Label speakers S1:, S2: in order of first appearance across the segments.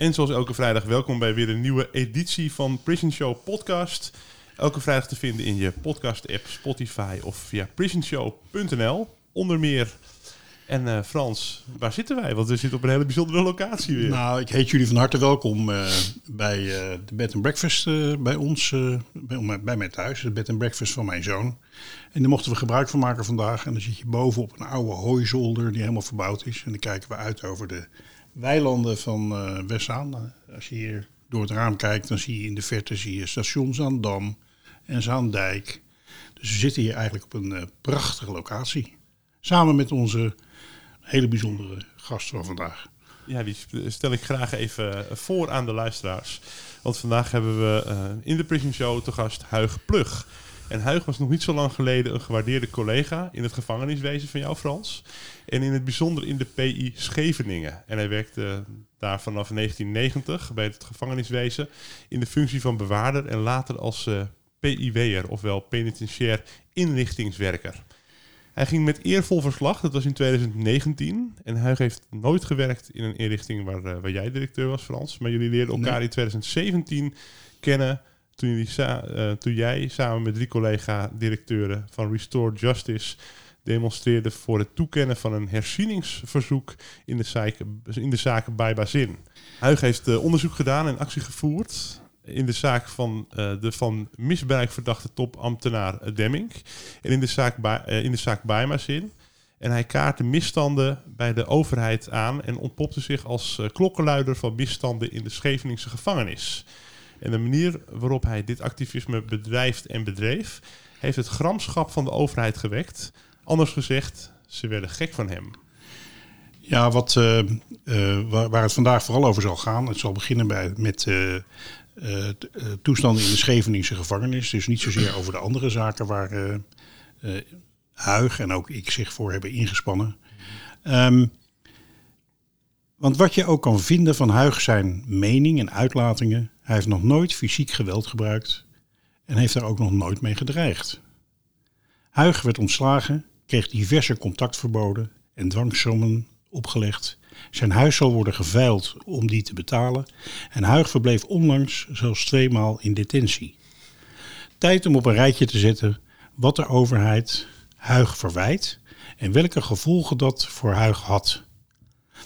S1: En zoals elke vrijdag, welkom bij weer een nieuwe editie van Prison Show Podcast. Elke vrijdag te vinden in je podcast-app, Spotify of via prisonshow.nl. Onder meer. En eh, Frans, waar zitten wij? Want we zitten op een hele bijzondere locatie weer.
S2: Nou, ik heet jullie van harte welkom eh, bij eh, de bed and breakfast bij ons, bij, bij mij thuis. De bed and breakfast van mijn zoon. En daar mochten we gebruik van maken vandaag. En dan zit je boven op een oude hooizolder die helemaal verbouwd is. En dan kijken we uit over de weilanden van eh Westzaan. Eh, Als je hier door het raam kijkt, dan zie je in de verte zie je station Zaandam en Zaandijk. Dus we zitten hier eigenlijk op een eh, prachtige locatie. Samen met onze hele bijzondere gast van vandaag.
S1: Ja, die stel ik graag even voor aan de luisteraars. Want vandaag hebben we eh, in de Prison Show te gast Huig Plug. En Huig was nog niet zo lang geleden een gewaardeerde collega in het gevangeniswezen van jou, Frans. En in het bijzonder in de PI Scheveningen. En hij werkte daar vanaf 1990 bij het gevangeniswezen in de functie van bewaarder en later als eh, PIW'er, ofwel penitentiair inrichtingswerker. Hij ging met eervol verslag, dat was in 2019. En Huig heeft nooit gewerkt in een inrichting waar, eh, waar jij directeur was, Frans. Maar jullie leerden elkaar
S2: Nee.
S1: in 2017 kennen eh, toen jij samen met drie collega-directeuren van Restore Justice demonstreerde voor het toekennen van een herzieningsverzoek in de, zaken, in de zaken bij Bazin. Huig heeft eh, onderzoek gedaan en actie gevoerd in de zaak van eh, de van misbruik verdachte topambtenaar Demming en in de zaak, bij, in de zaak Bijmazin. En hij kaartte misstanden bij de overheid aan en ontpopte zich als klokkenluider van misstanden in de Scheveningse gevangenis. En de manier waarop hij dit activisme bedrijft en bedreef, heeft het gramschap van de overheid gewekt. Anders gezegd, ze werden gek van hem.
S2: Ja, wat, eh, eh, waar, waar het vandaag vooral over zal gaan. Het zal beginnen bij, met eh, toestanden in de Scheveningse gevangenis. Dus niet zozeer over de andere zaken waar Huig en ook ik zich voor hebben ingespannen. Ehm, want wat je ook kan vinden van Huig zijn mening en uitlatingen. Hij heeft nog nooit fysiek geweld gebruikt. En heeft daar ook nog nooit mee gedreigd. Huig werd ontslagen, kreeg diverse contactverboden en dwangsommen opgelegd. Zijn huis zal worden geveild om die te betalen. En Huig verbleef onlangs zelfs tweemaal in detentie. Tijd om op een rijtje te zetten wat de overheid Huig verwijt en welke gevolgen dat voor Huig had.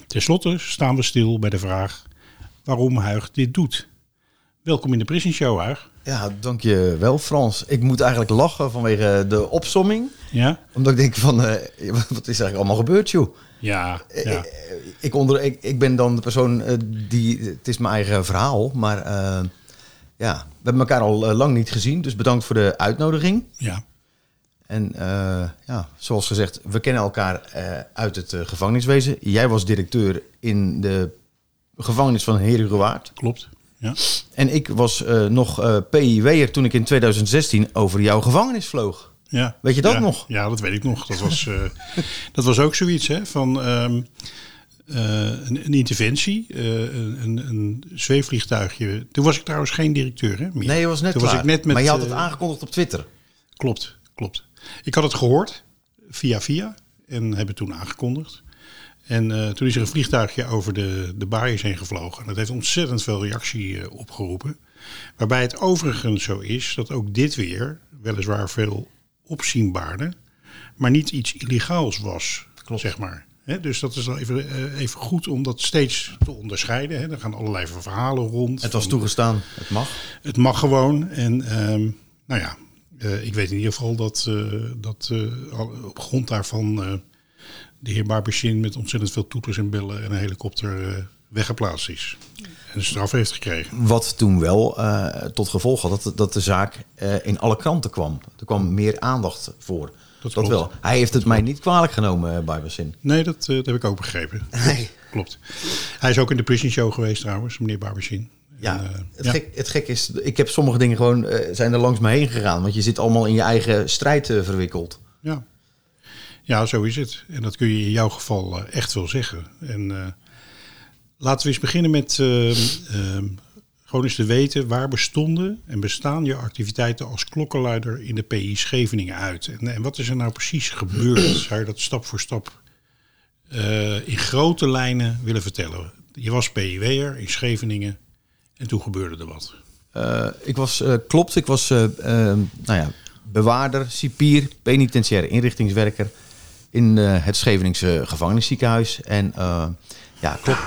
S2: Ten slotte staan we stil bij de vraag waarom Huig dit doet. Welkom in de Prison Show, Huig.
S3: Ja, dankjewel Frans. Ik moet eigenlijk lachen vanwege de opsomming.
S2: Ja?
S3: Omdat ik denk van, eh, wat is eigenlijk allemaal gebeurd, joh?
S2: Ja,
S3: Eh,
S2: ja.
S3: eh, Ik, onder, ik, ik ben dan de persoon eh, die... Het is mijn eigen verhaal, maar eh, ja, we hebben elkaar al eh, lang niet gezien. Dus bedankt voor de uitnodiging.
S2: ja.
S3: En eh, ja, zoals gezegd, we kennen elkaar eh, uit het eh, gevangeniswezen. Jij was directeur in de gevangenis van Herengewaard.
S2: Klopt. Ja.
S3: En ik was eh, nog eh PIW'er toen ik in 2016 over jouw gevangenis vloog.
S2: Ja.
S3: Weet je dat
S2: Ja,
S3: nog?
S2: Ja, dat weet ik nog. Dat was, eh, dat was ook zoiets hè, van ehm, eh, een, een interventie, een, een, een zweefvliegtuigje. Toen was ik trouwens geen directeur. Hè, meer.
S3: Nee, je was net
S2: Toen
S3: klaar.
S2: was ik net met,
S3: maar je had het aangekondigd op Twitter.
S2: Klopt, klopt. Ik had het gehoord via via en heb het toen aangekondigd. En eh, toen is er een vliegtuigje over de, de baaiers heen gevlogen. En dat heeft ontzettend veel reactie eh, opgeroepen. Waarbij het overigens zo is dat ook dit weer weliswaar veel opzienbaarder, maar niet iets illegaals was, zeg maar. Dus dat is wel even, eh, even goed om dat steeds te onderscheiden. Hè? Er gaan allerlei verhalen rond.
S3: Het was
S2: van-
S3: toegestaan, het mag.
S2: Het mag gewoon. En ehm, nou ja, ik weet in ieder geval dat, dat op grond daarvan de heer Barbechin met ontzettend veel toeters en bellen en een helikopter eh, weggeplaatst is. En straf heeft gekregen.
S3: Wat toen wel eh, tot gevolg had dat, dat de zaak eh, in alle kranten kwam. Er kwam meer aandacht voor. Dat, wel. Hij heeft het mij niet kwalijk genomen, Barbersin.
S2: Nee, dat, dat heb ik ook begrepen.
S3: Nee.
S2: Klopt. Hij is ook in de Prison Show geweest trouwens, meneer Barbechin.
S3: Ja,
S2: En,
S3: het,
S2: ja.
S3: Gek, het gek is, ik heb sommige dingen gewoon, zijn er langs me heen gegaan. Want je zit allemaal in je eigen strijd verwikkeld.
S2: Ja. Ja, zo is het. En dat kun je in jouw geval eh, echt wel zeggen. En eh, laten we eens beginnen met eh, eh, gewoon eens te weten waar bestonden en bestaan je activiteiten als klokkenluider in de PI Scheveningen uit. En, en wat is er nou precies gebeurd? Zou je dat stap voor stap eh, in grote lijnen willen vertellen? Je was PIW'er in Scheveningen en toen gebeurde er wat.
S3: Ik was, klopt, ik was nou ja, bewaarder, cipier, penitentiaire inrichtingswerker in eh, het Scheveningse gevangenisziekenhuis. En eh, ja, klok,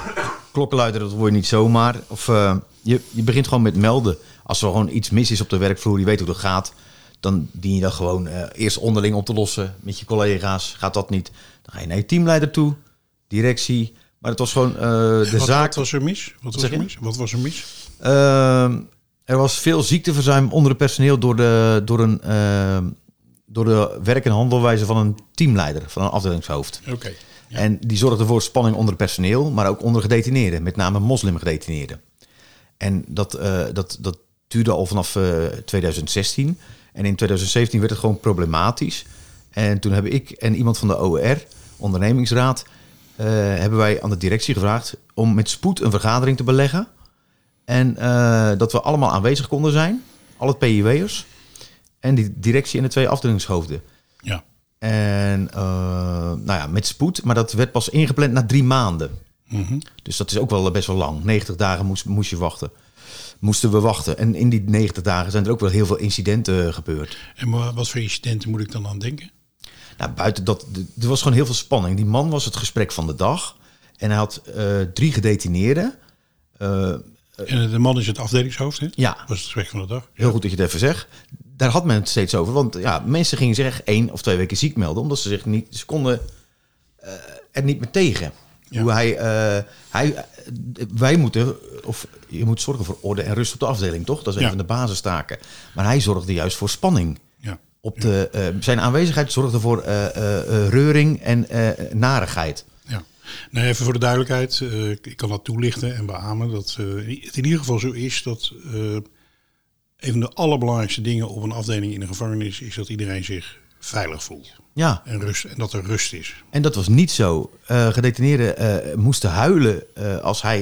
S3: klokkenluider, dat word je niet zomaar. Of, eh, je, je begint gewoon met melden. Als er gewoon iets mis is op de werkvloer, je weet hoe dat gaat, dan dien je dat gewoon eerst onderling op te lossen met je collega's. Gaat dat niet, dan ga je naar je teamleider toe, directie. Maar het was gewoon de
S2: wat,
S3: zaak.
S2: wat was er mis? Wat was er mis? Wat was er mis?
S3: Ehm, er was veel ziekteverzuim onder het personeel door de, door een, ehm, door de werk- en handelwijze van een teamleider, van een afdelingshoofd.
S2: Oké. Ja.
S3: En die zorgde voor spanning onder het personeel, maar ook onder gedetineerden, met name moslimgedetineerden. En dat, eh, dat, dat duurde al vanaf eh, 2016. En in 2017 werd het gewoon problematisch. En toen heb ik en iemand van de OR, ondernemingsraad, eh, hebben wij aan de directie gevraagd om met spoed een vergadering te beleggen. En eh, dat we allemaal aanwezig konden zijn, alle PIW'ers. En die directie en de twee afdelingshoofden.
S2: ja.
S3: En eh, nou ja, met spoed, maar dat werd pas ingepland na drie maanden.
S2: Mhm.
S3: Dus dat is ook wel best wel lang. 90 dagen moest, moest je wachten. Moesten we wachten. En in die 90 dagen zijn er ook wel heel veel incidenten gebeurd.
S2: En wa- wat voor incidenten moet ik dan aan denken?
S3: Nou, buiten dat, er was gewoon heel veel spanning. Die man was het gesprek van de dag. En hij had eh, drie gedetineerden. Eh,
S2: En de man is het afdelingshoofd, hè?
S3: ja,
S2: was het gesprek van de dag.
S3: heel goed dat je het even zegt. Daar had men het steeds over. Want ja, mensen gingen zich echt één of twee weken ziek melden. Omdat ze zich niet... Ze konden eh, er niet meer tegen.
S2: Ja.
S3: Hoe hij, eh, hij... eh, Wij moeten... Of je moet zorgen voor orde en rust op de afdeling, toch? Dat is een
S2: Ja.
S3: van de basistaken. Maar hij zorgde juist voor spanning.
S2: Ja.
S3: Op de, eh, zijn aanwezigheid zorgde voor eh, eh, eh, reuring en eh, narigheid.
S2: Nee, even voor de duidelijkheid. eh, ik kan dat toelichten en beamen dat eh, het in ieder geval zo is dat eh, een van de allerbelangrijkste dingen op een afdeling in een gevangenis is dat iedereen zich veilig voelt.
S3: Ja,
S2: En, rust, en dat er rust is.
S3: en dat was niet zo. Gedetineerden moesten huilen als hij...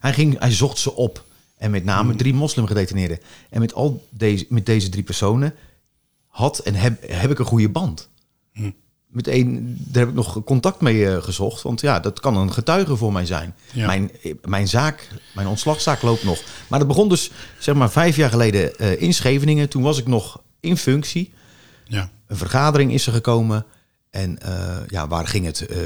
S3: hij, ging, hij zocht ze op. En met name drie moslimgedetineerden. En met, al deze, met deze drie personen had en heb, heb ik een goede band.
S2: Hm.
S3: Met één, daar heb ik nog contact mee eh, gezocht. Want ja, dat kan een getuige voor mij zijn.
S2: Ja.
S3: Mijn, mijn zaak, mijn ontslagzaak loopt nog. Maar dat begon dus zeg maar vijf jaar geleden eh, in Scheveningen. Toen was ik nog in functie.
S2: Ja.
S3: Een vergadering is er gekomen. En eh, ja, waar ging het? eh,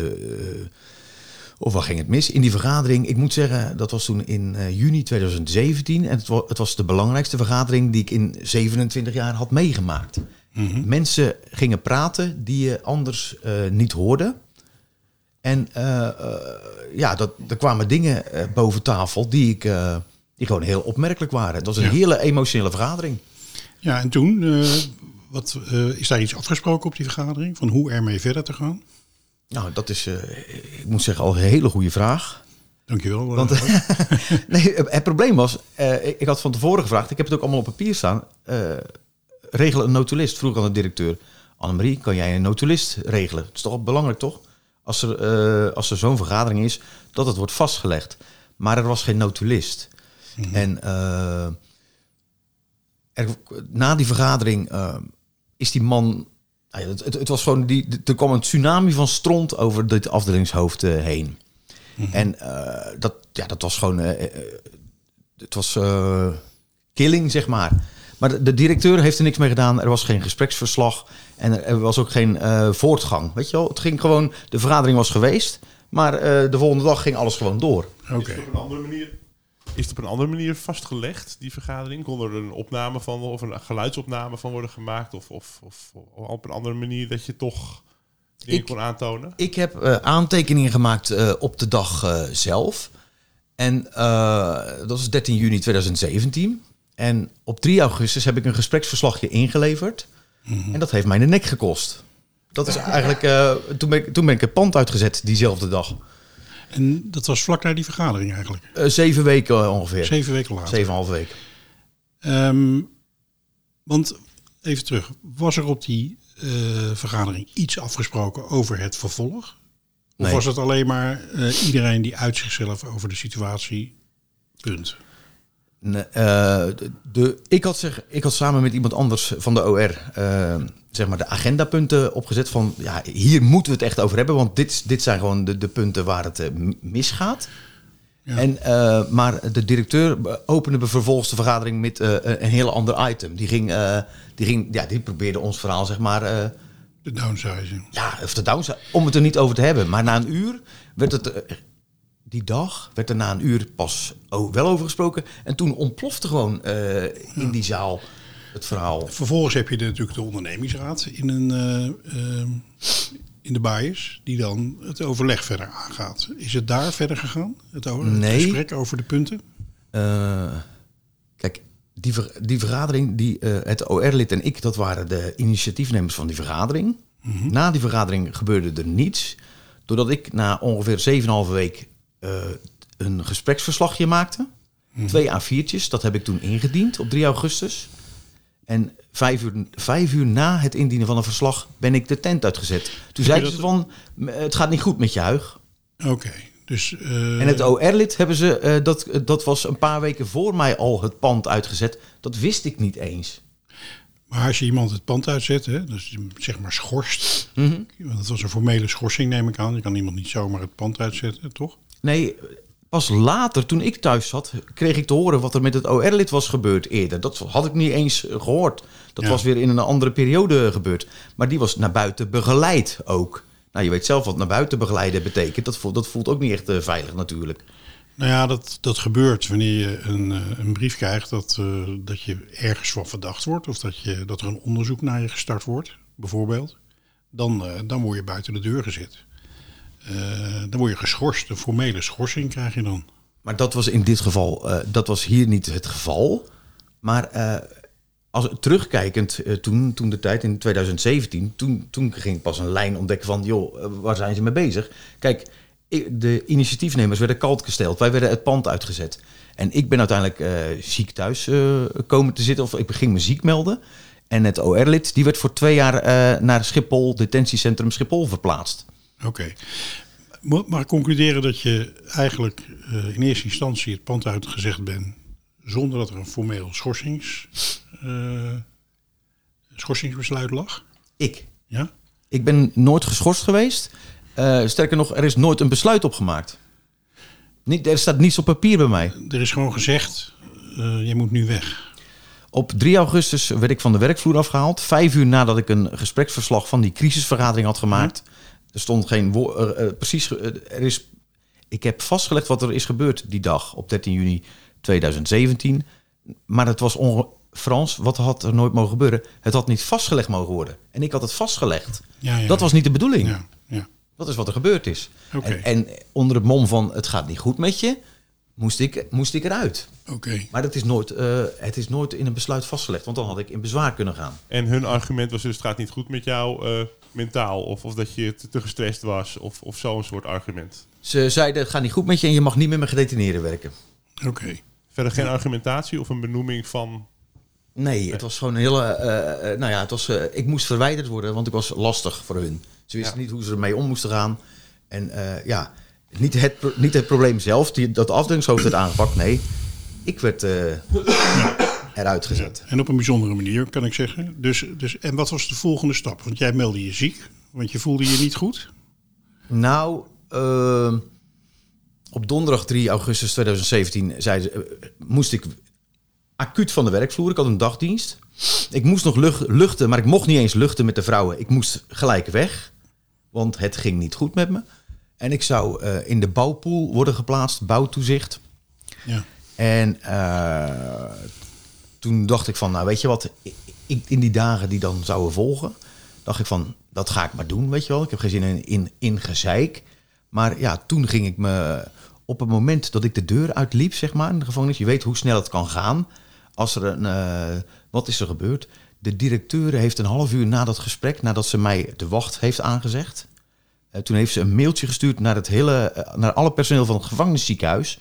S3: of waar ging het mis? In die vergadering, ik moet zeggen, dat was toen in eh, juni 2017. En het, het was de belangrijkste vergadering die ik in 27 jaar had meegemaakt. Mensen gingen praten die je anders eh, niet hoorde. En eh, eh, ja, dat, er kwamen dingen boven tafel die, ik, die gewoon heel opmerkelijk waren. Het was een
S2: Ja.
S3: hele emotionele vergadering.
S2: ja, en toen, wat, is daar iets afgesproken op die vergadering? Van hoe ermee verder te gaan?
S3: Nou, dat is, ik moet zeggen, al een hele goede vraag.
S2: Dankjewel.
S3: Want nee, het probleem was, ik, had van tevoren gevraagd, ik heb het ook allemaal op papier staan. Regel een notulist, vroeg aan de directeur. Annemarie, kan jij een notulist regelen? Het is toch belangrijk, toch? Als er, eh, als er zo'n vergadering is, dat het wordt vastgelegd. Maar er was geen notulist. En eh, er, na die vergadering eh, is die man... nou het, het, het was gewoon die, er kwam een tsunami van stront over dit afdelingshoofd heen. En eh, dat, ja, dat was gewoon... het was killing, zeg maar. Maar de, de directeur heeft er niks mee gedaan. Er was geen gespreksverslag. En er, er was ook geen eh, voortgang. Weet je wel? Het ging gewoon, de vergadering was geweest. Maar eh, de volgende dag ging alles gewoon door.
S2: Oké.
S1: Is het op een andere manier... Is het op een andere manier vastgelegd, die vergadering? Kon er een opname van of een geluidsopname van worden gemaakt? Of, of, of, of op een andere manier dat je toch dingen
S3: Ik-
S1: kon aantonen?
S3: Ik heb eh, aantekeningen gemaakt eh, op de dag eh, zelf. En eh, dat was 13 juni 2017. En op 3 augustus heb ik een gespreksverslagje ingeleverd. En dat heeft mij de nek gekost. Dat is eigenlijk... eh, toen, ben ik, toen ben ik het pand uitgezet diezelfde dag.
S2: En dat was vlak na die vergadering eigenlijk.
S3: Eh, zeven weken ongeveer.
S2: Zeven weken later.
S3: Zeven en half week.
S2: Ehm, want even terug, was er op die eh, vergadering iets afgesproken over het vervolg? Of
S3: Nee.
S2: was het alleen maar eh, iedereen die uit zichzelf over de situatie? Punt.
S3: Nee, eh, de, ik, had zeg, ik had samen met iemand anders van de OR eh, zeg maar de agendapunten opgezet van ja, hier moeten we het echt over hebben, want dit, dit zijn gewoon de, de punten waar het eh, misgaat.
S2: Ja.
S3: En, maar de directeur opende vervolgens de vergadering met een heel ander item. Die, ging, die, ging, ja, die probeerde ons verhaal zeg maar
S2: De downsizing.
S3: ja, of de downside, om het er niet over te hebben. Maar na een uur werd het, die dag, werd er na een uur pas wel over gesproken. En toen ontplofte gewoon eh, in die zaal het verhaal.
S2: Vervolgens heb je de- natuurlijk de ondernemingsraad in, een, eh, ehm, in de bias, die dan het overleg verder aangaat. Is het daar verder gegaan? Het, over, het
S3: Nee.
S2: gesprek over de punten?
S3: Eh, kijk, die, ver- die vergadering, die, eh, het OR-lid en ik, dat waren de initiatiefnemers van die vergadering. Na die vergadering gebeurde er niets. Doordat ik na ongeveer 7,5 week eh, een gespreksverslagje maakte. Twee A4'tjes, dat heb ik toen ingediend op 3 augustus. En vijf uur, vijf uur na het indienen van een verslag ben ik de tent uitgezet. Toen zeiden ze van, "M- het gaat niet goed met je huig.
S2: Oké, dus... eh,
S3: En het OR-lid hebben ze, eh, dat, dat was een paar weken voor mij al het pand uitgezet. Dat wist ik niet eens.
S2: Maar als je iemand het pand uitzet, hè, dus zeg maar schorst.
S3: Mhm.
S2: Want dat was een formele schorsing, neem ik aan. Je kan iemand niet zomaar het pand uitzetten, toch?
S3: Nee, pas later, toen ik thuis zat, kreeg ik te horen wat er met het OR-lid was gebeurd eerder. Dat had ik niet eens eh, gehoord. Dat
S2: Ja.
S3: was weer in een andere periode gebeurd. Maar die was naar buiten begeleid ook. Nou, je weet zelf wat naar buiten begeleiden betekent. Dat voelt, dat voelt ook niet echt eh, veilig natuurlijk.
S2: Nou ja, dat, dat gebeurt wanneer je een, eh, een brief krijgt dat, eh, dat je ergens van verdacht wordt. Of dat, je, dat er een onderzoek naar je gestart wordt, bijvoorbeeld. Dan, dan word je buiten de deur gezet. Eh, dan word je geschorst. Een formele schorsing krijg je dan.
S3: Maar dat was in dit geval, eh, dat was hier niet het geval. Maar eh, als terugkijkend, toen, toen de tijd in 2017, toen, toen ging ik pas een lijn ontdekken van, joh, waar zijn ze mee bezig? Kijk, de initiatiefnemers werden kalt gesteld. Wij werden het pand uitgezet. En ik ben uiteindelijk eh, ziek thuis komen te zitten, of ik ging me ziek melden. En het OR-lid, die werd voor twee jaar naar Schiphol, detentiecentrum Schiphol, verplaatst.
S2: Oké. Ik concluderen dat je eigenlijk eh, in eerste instantie het pand uitgezegd bent... zonder dat er een formeel schorsings, eh, schorsingsbesluit lag?
S3: Ik.
S2: Ja?
S3: Ik ben nooit geschorst geweest. Eh, sterker nog, er is nooit een besluit opgemaakt. Niet, er staat niets op papier bij mij.
S2: Er is gewoon gezegd, eh, je moet nu weg.
S3: Op 3 augustus werd ik van de werkvloer afgehaald. Vijf uur nadat ik een gespreksverslag van die crisisvergadering had gemaakt. Er stond geen woord. precies. ge- eh, er is, ik heb vastgelegd wat er is gebeurd die dag op 13 juni 2017. Maar het was onge- Frans, wat had er nooit mogen gebeuren? Het had niet vastgelegd mogen worden. En ik had het vastgelegd.
S2: Ja, ja,
S3: Dat was niet de bedoeling.
S2: Ja, ja.
S3: Dat is wat er gebeurd is.
S2: Oké.
S3: En, en onder het mom van het gaat niet goed met je, moest ik, moest ik eruit.
S2: Oké.
S3: Maar dat is nooit, eh, het is nooit in een besluit vastgelegd, want dan had ik in bezwaar kunnen gaan.
S1: En hun argument was dus het gaat niet goed met jou eh, mentaal. Of, of dat je te, te gestrest was. Of, of zo'n soort argument.
S3: Ze zeiden het gaat niet goed met je en je mag niet meer met gedetineerden werken.
S2: Oké.
S1: Verder geen argumentatie of een benoeming van...
S3: Nee, het was gewoon een hele. eh, eh, nou ja, het was, eh, ik moest verwijderd worden, want ik was lastig voor hun. Ze wisten
S1: Ja.
S3: niet hoe ze ermee om moesten gaan. En eh, ja, niet het, pro- niet het probleem zelf, die, dat de afdelingshoofd werd aangepakt. Nee, ik werd eh, eruit gezet.
S2: En op een bijzondere manier, kan ik zeggen. Dus, dus, en wat was de volgende stap? Want jij meldde je ziek, want je voelde je niet goed.
S3: Nou, ehm, op donderdag 3 augustus 2017 zei ze, eh, moest ik acuut van de werkvloer. Ik had een dagdienst. Ik moest nog luch- luchten, maar ik mocht niet eens luchten met de vrouwen. Ik moest gelijk weg, want het ging niet goed met me. En ik zou eh, in de bouwpool worden geplaatst, bouwtoezicht.
S2: Ja.
S3: En eh, toen dacht ik van, nou weet je wat, in die dagen die dan zouden volgen, dacht ik van, dat ga ik maar doen, weet je wel. Ik heb geen zin in, in, in gezeik. Maar ja, toen ging ik me, op het moment dat ik de deur uitliep, zeg maar, in de gevangenis, je weet hoe snel het kan gaan. Als er een, eh, wat is er gebeurd? De directeur heeft een half uur na dat gesprek, nadat ze mij de wacht heeft aangezegd, eh, toen heeft ze een mailtje gestuurd naar, het hele, eh, naar alle personeel van het gevangenisziekenhuis.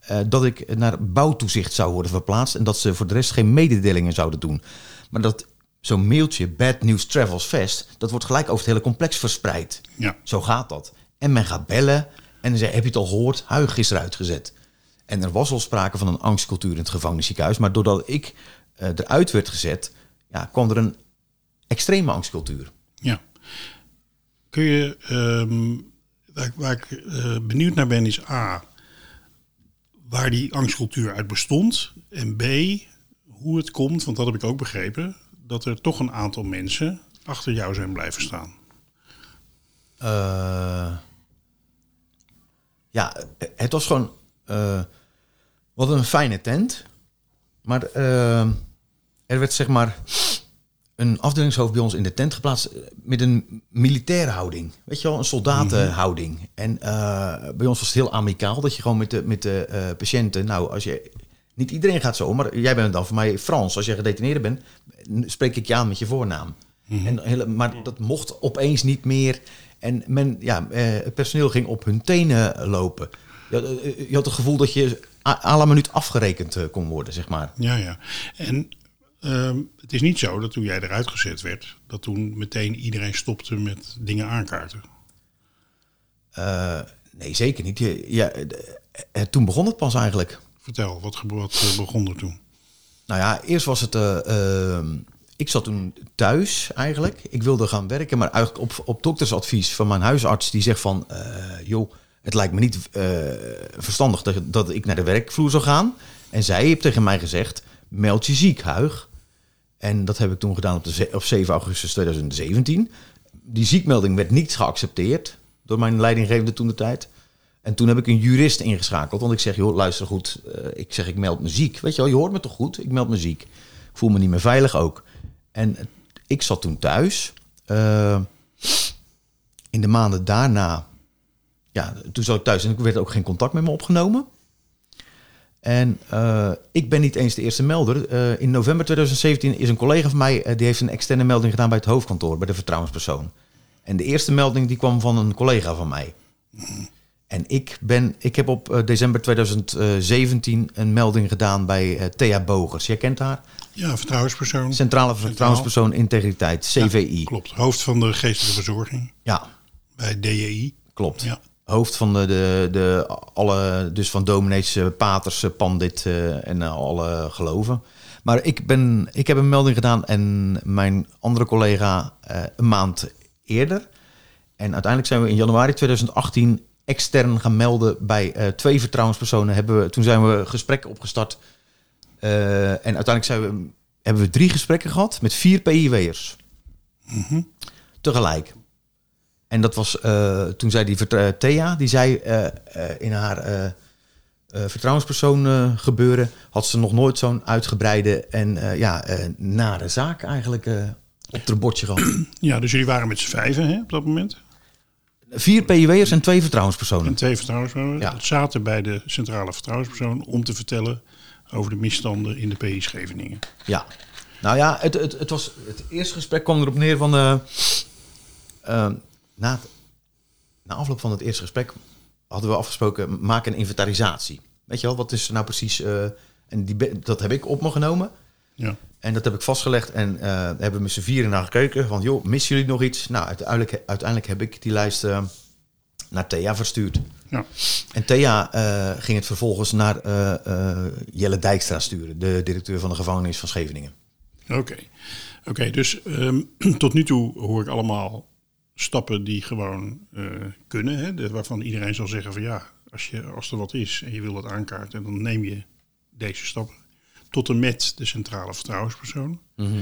S3: Eh, dat ik naar bouwtoezicht zou worden verplaatst. En dat ze voor de rest geen mededelingen zouden doen. Maar dat zo'n mailtje, Bad News Travels Fast, dat wordt gelijk over het hele complex verspreid.
S2: Ja.
S3: Zo gaat dat. En men gaat bellen en dan zei, heb je het al gehoord? Huig is eruit gezet. En er was al sprake van een angstcultuur in het gevangenisziekenhuis. Maar doordat ik eh, eruit werd gezet, ja, kwam er een extreme angstcultuur.
S2: Ja. Kun je, ehm, waar, ik- waar ik eh, benieuwd naar ben, is A, waar die angstcultuur uit bestond. En B, hoe het komt, want dat heb ik ook begrepen, dat er toch een aantal mensen achter jou zijn blijven staan.
S3: Eh, ja, het was gewoon. eh wat een fijne tent. Maar eh, er werd zeg maar een afdelingshoofd bij ons in de tent geplaatst eh, met een militaire houding. Weet je wel, een soldatenhouding. En eh, bij ons was het heel amicaal dat je gewoon met de, met de eh, patiënten. Nou, als je. Niet iedereen gaat zo, maar jij bent dan voor mij Frans. Als je gedetineerde bent, spreek ik je aan met je voornaam. En hele, maar dat mocht opeens niet meer. En men, ja, het personeel ging op hun tenen lopen. Je had, je had het gevoel dat je à la minuut afgerekend kon worden, zeg maar.
S2: Ja, ja. En ehm, het is niet zo dat toen jij eruit gezet werd, dat toen meteen iedereen stopte met dingen aankaarten.
S3: Eh, nee, zeker niet. Ja, eh, toen begon het pas eigenlijk.
S2: Vertel, wat, wat eh, begon er toen?
S3: Nou ja, eerst was het. eh, ehm, ik zat toen thuis eigenlijk. Ik wilde gaan werken, maar eigenlijk op, op doktersadvies van mijn huisarts. Die zegt van, joh, het lijkt me niet verstandig dat, dat ik naar de werkvloer zou gaan. En zij heeft tegen mij gezegd, meld je ziek, Huig. En dat heb ik toen gedaan op, de, op 7 augustus 2017. Die ziekmelding werd niet geaccepteerd door mijn leidinggevende toen de tijd. En toen heb ik een jurist ingeschakeld. Want ik zeg, joh, luister goed. eh, ik zeg, ik meld me ziek. Weet je wel, je hoort me toch goed? Ik meld me ziek. Ik voel me niet meer veilig ook. En ik zat toen thuis. Eh, in de maanden daarna... Ja, toen zat ik thuis en er werd ook geen contact met me opgenomen. En eh, ik ben niet eens de eerste melder. Eh, in november 2017 is een collega van mij... eh, die heeft een externe melding gedaan bij het hoofdkantoor... bij de vertrouwenspersoon. En de eerste melding die kwam van een collega van mij. En ik, ben, ik heb op december 2017 een melding gedaan bij Thea Bogers. Jij kent haar?
S2: Ja, vertrouwenspersoon.
S3: Centrale Vertrouwenspersoon Integriteit, CVI.
S2: Klopt, hoofd van de geestelijke verzorging
S3: Ja,
S2: bij DJI.
S3: klopt.
S2: Ja.
S3: Hoofd van de, de, de alle, dus van dominees, eh, paters, eh, pandit eh, en alle geloven. Maar ik, ben, ik heb een melding gedaan en mijn andere collega een maand eerder. En uiteindelijk zijn we in januari 2018 extern gaan melden bij twee vertrouwenspersonen. Hebben we, toen zijn we gesprekken opgestart. En uiteindelijk zijn we, hebben we drie gesprekken gehad met vier PIW'ers. Tegelijk. En dat was eh, toen zei die eh, Thea, die zei eh, in haar vertrouwenspersoon gebeuren, had ze nog nooit zo'n uitgebreide en ja, nare zaak eigenlijk op het bordje gehad.
S2: Ja, dus jullie waren met z'n vijven hè, op dat moment.
S3: Vier PIW'ers en twee vertrouwenspersonen.
S2: En twee vertrouwenspersonen.
S3: Ja.
S2: Dat zaten bij de centrale vertrouwenspersoon om te vertellen over de misstanden in de PI Scheveningen.
S3: Ja. Nou ja, het, het, het, was, het eerste gesprek kwam erop neer van... eh, na, het- na afloop van het eerste gesprek hadden we afgesproken... maak een inventarisatie. Weet je wel, wat is er nou precies... eh, en die, dat heb ik op me genomen.
S2: Ja.
S3: En dat heb ik vastgelegd en eh, hebben we met z'n vieren naar gekeken. Van, joh, missen jullie nog iets? Nou, uiteindelijk, uiteindelijk heb ik die lijst eh, naar Thea verstuurd.
S2: Ja.
S3: En Thea ging het vervolgens naar Jelle Dijkstra sturen, de directeur van de gevangenis van Scheveningen.
S2: Oké, Oké, dus ehm, tot nu toe hoor ik allemaal stappen die gewoon eh, kunnen. Hè, waarvan iedereen zal zeggen van ja, als, je, als er wat is en je wil dat aankaarten, dan neem je deze stappen. tot en met de centrale vertrouwenspersoon.
S3: Mhm.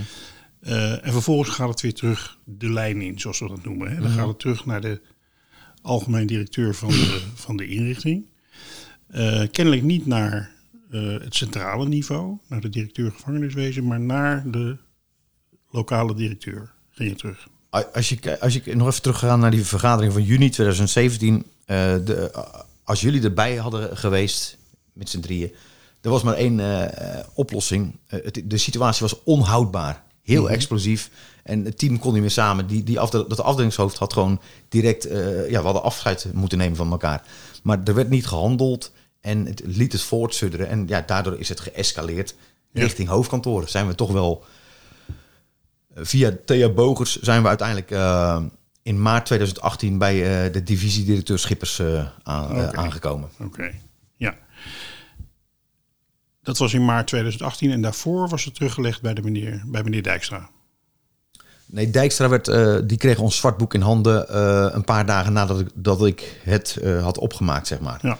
S2: Eh, en vervolgens gaat het weer terug de lijn in, zoals we dat noemen. Hè. Dan gaat het terug naar de algemeen directeur van de, van de inrichting. Eh, kennelijk niet naar het centrale niveau, naar de directeur gevangeniswezen, maar naar de lokale directeur ging je terug.
S3: Als je, als je nog even teruggaan naar die vergadering van juni 2017. eh, de, als jullie erbij hadden geweest, met z'n drieën. Er was maar één eh, oplossing. Eh, het, de situatie was onhoudbaar. Heel explosief. En het team kon niet meer samen. Die, die afde- dat afdelingshoofd had gewoon direct... eh, ja, we hadden afscheid moeten nemen van elkaar. Maar er werd niet gehandeld. En het liet het voortsudderen. En ja, daardoor is het geëscaleerd richting hoofdkantoren. Zijn we toch wel... eh, Via Thea Bogers zijn we uiteindelijk eh, in maart 2018 bij eh, de divisiedirecteur Schippers aan- aangekomen.
S2: Oké, ja. Dat was in maart 2018 en daarvoor was het teruggelegd bij, de meneer, bij meneer Dijkstra.
S3: Nee, Dijkstra werd, die kreeg ons zwartboek in handen een paar dagen nadat ik, dat ik het had opgemaakt, zeg maar.
S2: Ja.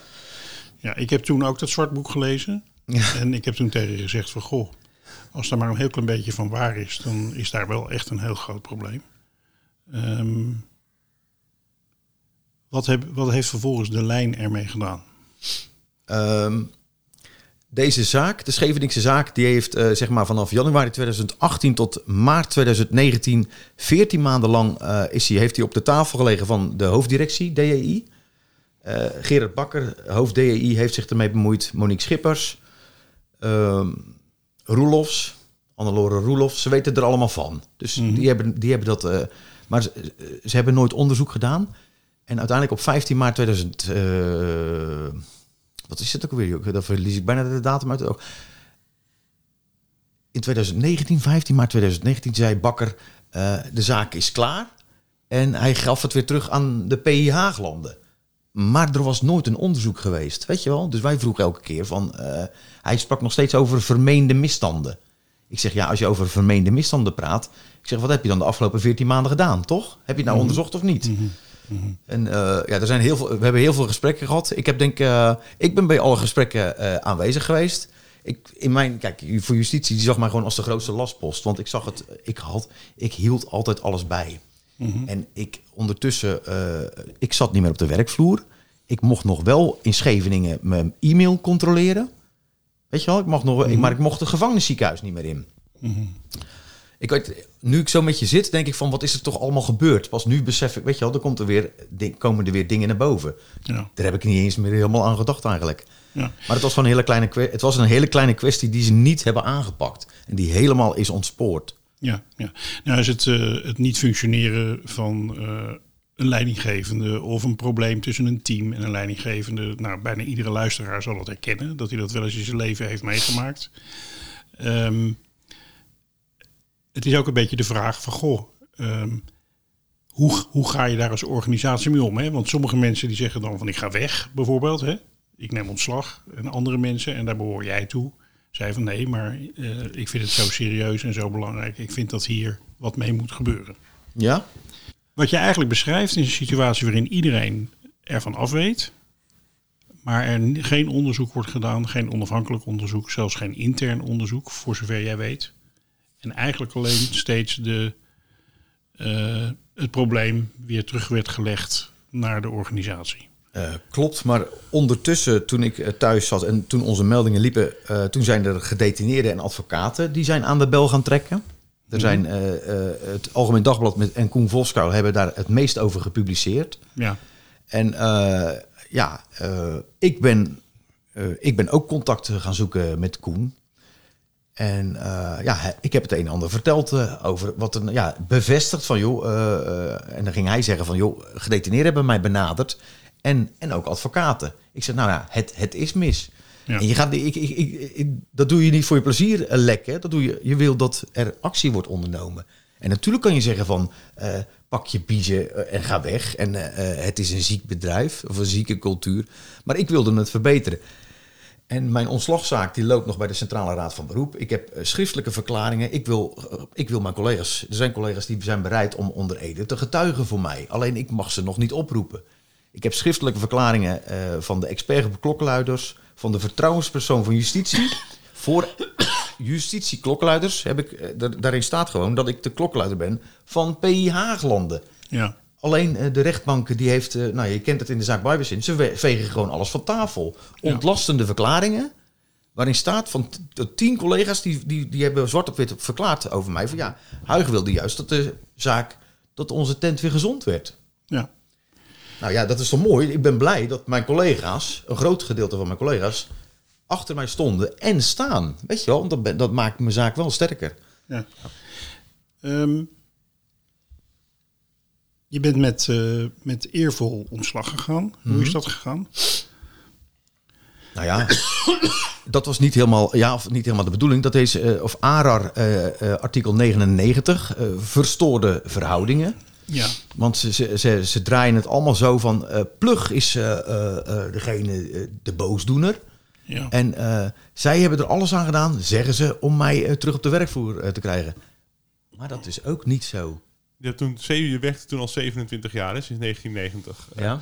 S2: ja, ik heb toen ook dat zwartboek gelezen.
S3: Ja.
S2: En ik heb toen tegen je gezegd van, goh, als daar maar een heel klein beetje van waar is, dan is daar wel echt een heel groot probleem. Ehm, wat, heb, wat heeft vervolgens de lijn ermee gedaan?
S3: Ehm, deze zaak, de Scheveningse zaak, die heeft eh, zeg maar vanaf januari 2018 tot maart 2019, 14 maanden lang eh, is hij, heeft hij op de tafel gelegen van de hoofddirectie, DEI. Eh, Gerard Bakker, hoofd DEI, heeft zich ermee bemoeid. Monique Schippers, ehm Roelofs, Annelore Roelofs, ze weten er allemaal van. Dus die, hebben, die hebben dat... eh, maar ze, ze hebben nooit onderzoek gedaan. En uiteindelijk op 15 maart 2000... eh, wat is het ook weer? Dan verlies ik bijna de datum uit het oog. In 2019, 15 maart 2019, zei Bakker... eh, de zaak is klaar. En hij gaf het weer terug aan de PI Haaglanden. Maar er was nooit een onderzoek geweest, weet je wel? Dus wij vroegen elke keer van... eh, hij sprak nog steeds over vermeende misstanden. Ik zeg, ja, als je over vermeende misstanden praat... Ik zeg, wat heb je dan de afgelopen 14 maanden gedaan, toch? Heb je het nou onderzocht of niet? En eh, ja, er zijn heel veel, we hebben heel veel gesprekken gehad. Ik, heb denk, eh, ik ben bij alle gesprekken aanwezig geweest. Ik, in mijn, kijk, voor justitie die zag mij gewoon als de grootste lastpost. Want ik zag het, ik, had, ik hield altijd alles bij. En ik ondertussen, eh, ik zat niet meer op de werkvloer. Ik mocht nog wel in Scheveningen mijn e-mail controleren. Weet je wel, ik mag nog, ik, maar ik mocht het gevangenisziekenhuis niet meer in. Ik weet, nu ik zo met je zit, denk ik van wat is er toch allemaal gebeurd? Pas nu besef ik, weet je wel, er komt er weer, komen er weer dingen naar boven.
S2: Ja,
S3: Daar heb ik niet eens meer helemaal aan gedacht eigenlijk.
S2: ja.
S3: Maar het was een hele kleine, het was een hele kleine kwestie die ze niet hebben aangepakt. En die helemaal is ontspoord.
S2: Ja, ja. Nou is het, eh, het niet functioneren van eh, een leidinggevende of een probleem tussen een team en een leidinggevende. Nou, bijna iedere luisteraar zal dat herkennen, dat hij dat wel eens in zijn leven heeft meegemaakt. Ehm, het is ook een beetje de vraag van, goh, ehm, hoe, hoe ga je daar als organisatie mee om? Hè? Want sommige mensen die zeggen dan van ik ga weg, bijvoorbeeld. Hè? Ik neem ontslag. En andere mensen, en daar behoor jij toe, zei van nee, maar eh, ik vind het zo serieus en zo belangrijk. Ik vind dat hier wat mee moet gebeuren.
S3: Ja?
S2: Wat je eigenlijk beschrijft is een situatie waarin iedereen ervan af weet. Maar er geen onderzoek wordt gedaan, geen onafhankelijk onderzoek, zelfs geen intern onderzoek, voor zover jij weet. En eigenlijk alleen steeds de, eh, het probleem weer terug werd gelegd naar de organisatie.
S3: Eh, klopt, maar ondertussen toen ik eh, thuis zat en toen onze meldingen liepen, eh, toen zijn er gedetineerden en advocaten die zijn aan de bel gaan trekken. Er zijn eh, eh, het Algemeen Dagblad met, en Koen Voskou hebben daar het meest over gepubliceerd.
S2: Ja,
S3: En ja, ik, ben, ik ben ook contact gaan zoeken met Koen. En ja, ik heb het een en ander verteld over wat een ja, bevestigd van joh. en dan ging hij zeggen van joh, gedetineerden hebben mij benaderd. En, en ook advocaten. Ik zeg, nou ja, het, het is mis.
S2: Ja.
S3: En je gaat, ik, ik, ik, dat doe je niet voor je plezier eh, lekken. Dat doe je, je wil dat er actie wordt ondernomen. En natuurlijk kan je zeggen van eh, pak je biezen eh, en ga weg. En het is een ziek bedrijf of een zieke cultuur. Maar ik wilde het verbeteren. En mijn ontslagzaak die loopt nog bij de Centrale Raad van Beroep. Ik heb schriftelijke verklaringen. Ik wil, ik wil mijn collega's, er zijn collega's die zijn bereid om onder Ede te getuigen voor mij. Alleen ik mag ze nog niet oproepen. Ik heb schriftelijke verklaringen eh, van de expert op klokkenluiders, van de vertrouwenspersoon van justitie, voor, justitieklokluiders heb ik, eh, daar- daarin staat gewoon dat ik de klokluider ben van PI Haaglanden.
S2: Ja.
S3: Alleen eh, de rechtbank die heeft, nou je kent het in de zaak Bijbezin, ze vegen gewoon alles van tafel.
S2: Ja.
S3: Ontlastende verklaringen, waarin staat van tien collega's die, die, die hebben zwart op wit verklaard over mij. Van ja, Huig wilde juist dat de zaak, dat onze tent weer gezond werd.
S2: Ja.
S3: Nou ja, dat is toch mooi. Ik ben blij dat mijn collega's, een groot gedeelte van mijn collega's, achter mij stonden en staan. Weet je wel, want dat, dat maakt mijn zaak wel sterker.
S2: ja. Ehm, je bent met, eh, met eervol ontslag gegaan. Hoe is dat gegaan?
S3: Nou ja, dat was niet helemaal, ja, of niet helemaal de bedoeling. Dat is, eh, of ARAR, eh, artikel 99, eh, verstoorde verhoudingen.
S2: Ja.
S3: Want ze, ze, ze, ze draaien het allemaal zo van, eh, Plug is eh, eh, degene, de boosdoener.
S2: Ja.
S3: En zij hebben er alles aan gedaan, zeggen ze, om mij terug op de werkvloer te krijgen. Maar dat is ook niet zo.
S1: Je, hebt toen, je werkte toen al 27 jaar, hè, sinds 1990.
S3: Ja?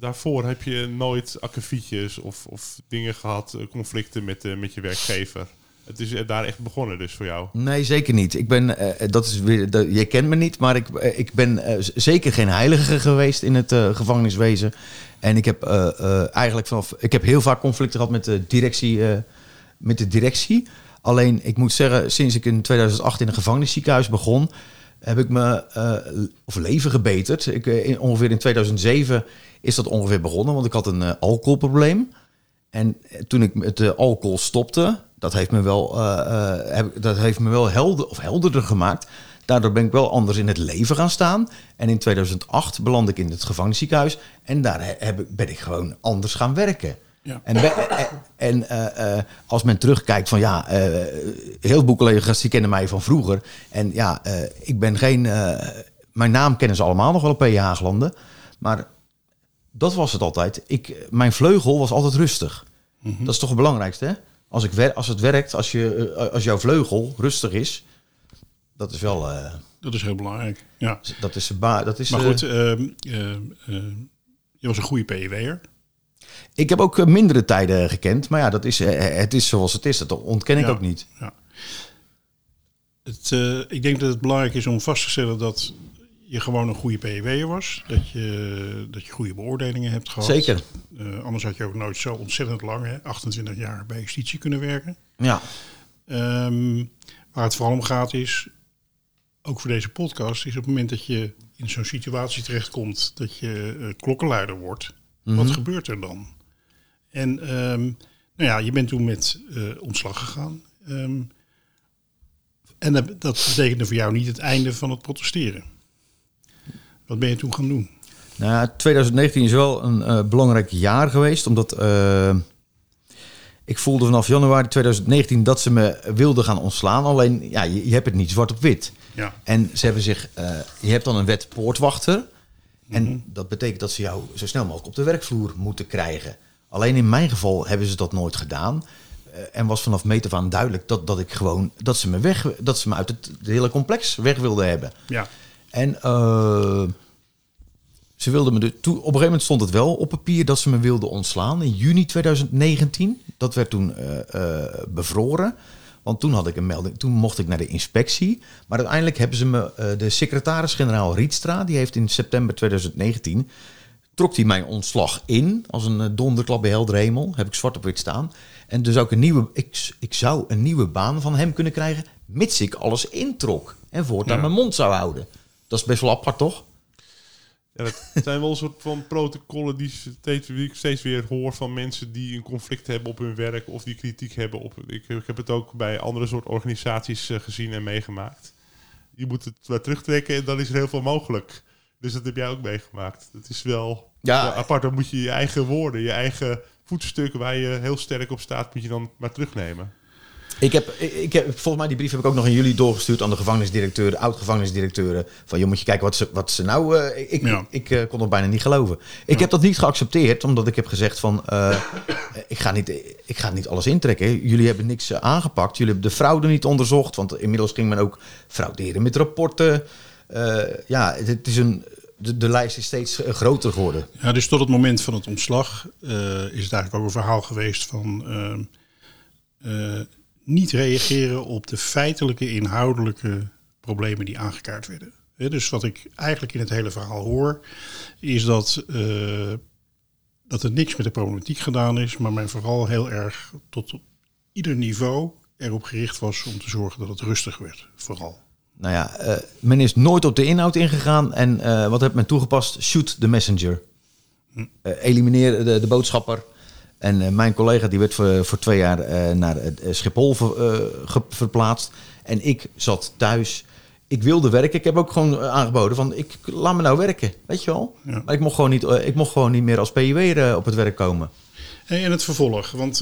S1: Daarvoor heb je nooit akkefietjes of, of dingen gehad, eh, conflicten met, eh, met je werkgever. Het is eh, daar echt begonnen dus voor jou.
S3: Nee, zeker niet. Ik ben, eh, dat is weer, dat, je kent me niet, maar ik, eh, ik ben eh, zeker geen heilige geweest in het eh, gevangeniswezen. En ik heb eh, eh, eigenlijk vanaf, ik heb heel vaak conflicten gehad met de directie. eh, met de directie. Alleen, ik moet zeggen, sinds ik in 2008 in een gevangenisziekenhuis begon, heb ik me eh, of leven gebeterd. Ik, eh, ongeveer in 2007 is dat ongeveer begonnen, want ik had een eh, alcoholprobleem. En eh, toen ik met de alcohol stopte, dat heeft me wel, eh, eh, heb, dat heeft me wel helder, of helderder gemaakt. Daardoor ben ik wel anders in het leven gaan staan. En in 2008 belandde ik in het gevangenisziekenhuis. En daar he- heb, ben ik gewoon anders gaan werken.
S2: Ja.
S3: En, en eh, als men terugkijkt van ja, eh, heel veel collega's die kennen mij van vroeger. En ja, ik ben geen. mijn naam kennen ze allemaal nog wel op P. Haaglanden. Maar dat was het altijd. Ik, mijn vleugel was altijd rustig. Dat is toch het belangrijkste, hè? Als, ik als het werkt, als, je, eh, als jouw vleugel rustig is, dat is wel. eh,
S2: Dat is heel belangrijk. Ja.
S3: dat is, ba- dat is,
S2: Maar goed, ehm, eh, eh, je was een goede PEW'er.
S3: ik heb ook mindere tijden gekend, maar ja, dat is, het is zoals het is. Dat ontken ik
S2: Ja.
S3: ook niet.
S2: Ja. Het, ik denk dat het belangrijk is om vast te stellen dat je gewoon een goede PEW'er was. Dat je, dat je goede beoordelingen hebt gehad.
S3: Zeker.
S2: Eh, anders had je ook nooit zo ontzettend lang, hè, 28 jaar bij justitie kunnen werken.
S3: Ja,
S2: Ehm, waar het vooral om gaat is, ook voor deze podcast, is op het moment dat je in zo'n situatie terechtkomt dat je eh, klokkenluider wordt, wat gebeurt er dan? En ehm, nou ja, je bent toen met eh, ontslag gegaan. Ehm, en dat, dat betekende voor jou niet het einde van het protesteren. Wat ben je toen gaan doen?
S3: Nou, ja, 2019 is wel een eh, belangrijk jaar geweest, omdat eh, ik voelde vanaf januari 2019 dat ze me wilden gaan ontslaan. Alleen, ja, je, je hebt het niet zwart op wit.
S2: Ja,
S3: En ze hebben zich, eh, je hebt dan een wet poortwachter. En dat betekent dat ze jou zo snel mogelijk op de werkvloer moeten krijgen. Alleen in mijn geval hebben ze dat nooit gedaan. En was vanaf meet af aan duidelijk dat, dat ik gewoon dat ze me weg, dat ze me uit het, het hele complex weg wilden hebben.
S2: ja,
S3: En eh, ze wilden me de, op een gegeven moment stond het wel op papier dat ze me wilden ontslaan in juni 2019. Dat werd toen eh, eh, bevroren. Want toen had ik een melding, toen mocht ik naar de inspectie. Maar uiteindelijk hebben ze me, de secretaris-generaal Rietstra, die heeft in september 2019, trok hij mijn ontslag in als een donderklap bij helder hemel. Heb ik zwart op wit staan. En dus ook een nieuwe, ik, ik zou een nieuwe baan van hem kunnen krijgen, mits ik alles introk en voortaan
S2: Ja.
S3: mijn mond zou houden. Dat is best wel apart, toch?
S1: Ja, dat zijn wel een soort van protocollen die steeds, die ik steeds weer hoor van mensen die een conflict hebben op hun werk of die kritiek hebben op. Ik, ik heb het ook bij andere soort organisaties eh, gezien en meegemaakt. Je moet het wel terugtrekken en dan is er heel veel mogelijk. Dus dat heb jij ook meegemaakt. Dat is wel
S3: Ja.
S1: ja, apart. Dan moet je je eigen woorden, je eigen voetstuk waar je heel sterk op staat, moet je dan maar terugnemen.
S3: Ik heb, ik- heb, volgens mij die brief heb ik ook nog aan jullie doorgestuurd aan de gevangenisdirecteur, de oud-gevangenisdirecteuren. Van, je moet je kijken wat ze, wat ze nou... eh, ik
S2: Ja.
S3: ik eh, kon het bijna niet geloven. Ik heb dat niet geaccepteerd, omdat ik heb gezegd van... eh, ik, ga niet, ik ga niet alles intrekken. Jullie hebben niks aangepakt. Jullie hebben de fraude niet onderzocht. Want inmiddels ging men ook frauderen met rapporten. Ja, het, het is een, de, de lijst is steeds groter geworden.
S2: Ja, dus tot het moment van het ontslag is het eigenlijk ook een verhaal geweest van... ehm, eh, niet reageren op de feitelijke, inhoudelijke problemen die aangekaart werden. Dus wat ik eigenlijk in het hele verhaal hoor, is dat, eh, dat er niks met de problematiek gedaan is, maar men vooral heel erg tot op ieder niveau erop gericht was om te zorgen dat het rustig werd. Vooral.
S3: Nou ja, eh, men is nooit op de inhoud ingegaan. En eh, wat heeft men toegepast? Shoot the messenger. Eh, elimineer de, de boodschapper. En eh, mijn collega die werd voor, voor twee jaar eh, naar eh, Schiphol ver- verplaatst. En ik zat thuis. Ik wilde werken. Ik heb ook gewoon aangeboden van, ik, laat me nou werken. Weet je wel?
S2: Ja.
S3: Maar ik mocht, gewoon niet, ik mocht gewoon niet meer als PUW'er eh, op het werk komen.
S2: En het vervolg, want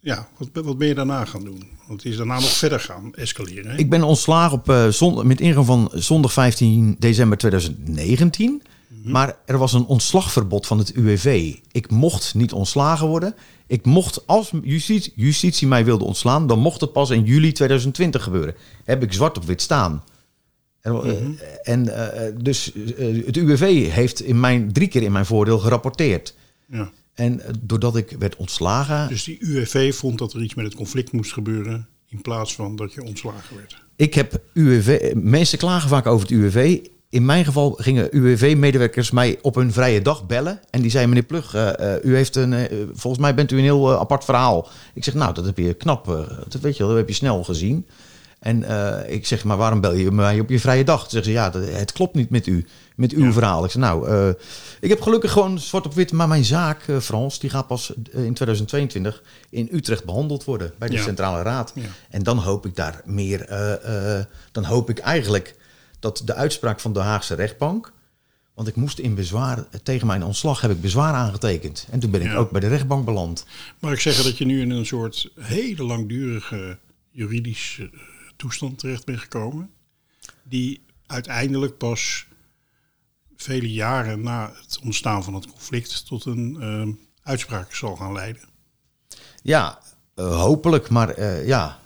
S2: ja, wat, wat ben je daarna gaan doen? Want het is daarna nog verder gaan escaleren. Hè?
S3: Ik ben ontslagen op, zon- met ingang van zondag 15 december 2019. Maar er was een ontslagverbod van het UWV. Ik mocht niet ontslagen worden. Ik mocht, als justitie, justitie mij wilde ontslaan, dan mocht het pas in juli 2020 gebeuren. Heb ik zwart op wit staan. En, eh, en eh, dus eh, het UWV heeft in mijn, drie keer in mijn voordeel gerapporteerd.
S2: Ja.
S3: En eh, doordat ik werd ontslagen,
S2: Dus die UWV vond dat er iets met het conflict moest gebeuren, in plaats van dat je ontslagen werd.
S3: Ik heb UWV, mensen klagen vaak over het UWV. In mijn geval gingen UWV-medewerkers mij op hun vrije dag bellen. En die zeiden, meneer Plug, eh, eh, u heeft een, eh, volgens mij bent u een heel apart verhaal. Ik zeg, nou, dat heb je knap, dat weet je wel, dat heb je snel gezien. En ik zeg, maar waarom bel je mij op je vrije dag? Toen zeggen ze, ja, dat- het klopt niet met u, met uw verhaal. Ik zeg, nou, ik heb gelukkig gewoon zwart op wit, maar mijn zaak, Frans, die gaat pas in 2022 in Utrecht behandeld worden bij de
S2: Ja.
S3: Centrale Raad.
S2: Ja.
S3: En dan hoop ik daar meer, dan hoop ik eigenlijk dat de uitspraak van de Haagse rechtbank, want ik moest in bezwaar, tegen mijn ontslag heb ik bezwaar aangetekend. En toen ben ik
S2: Ja.
S3: ook bij de rechtbank beland.
S2: Maar ik zeggen dat je nu in een soort hele langdurige juridische eh, toestand terecht bent gekomen, die uiteindelijk pas vele jaren na het ontstaan van het conflict tot een eh, uitspraak zal gaan leiden.
S3: Ja, eh, hopelijk, maar eh, ja,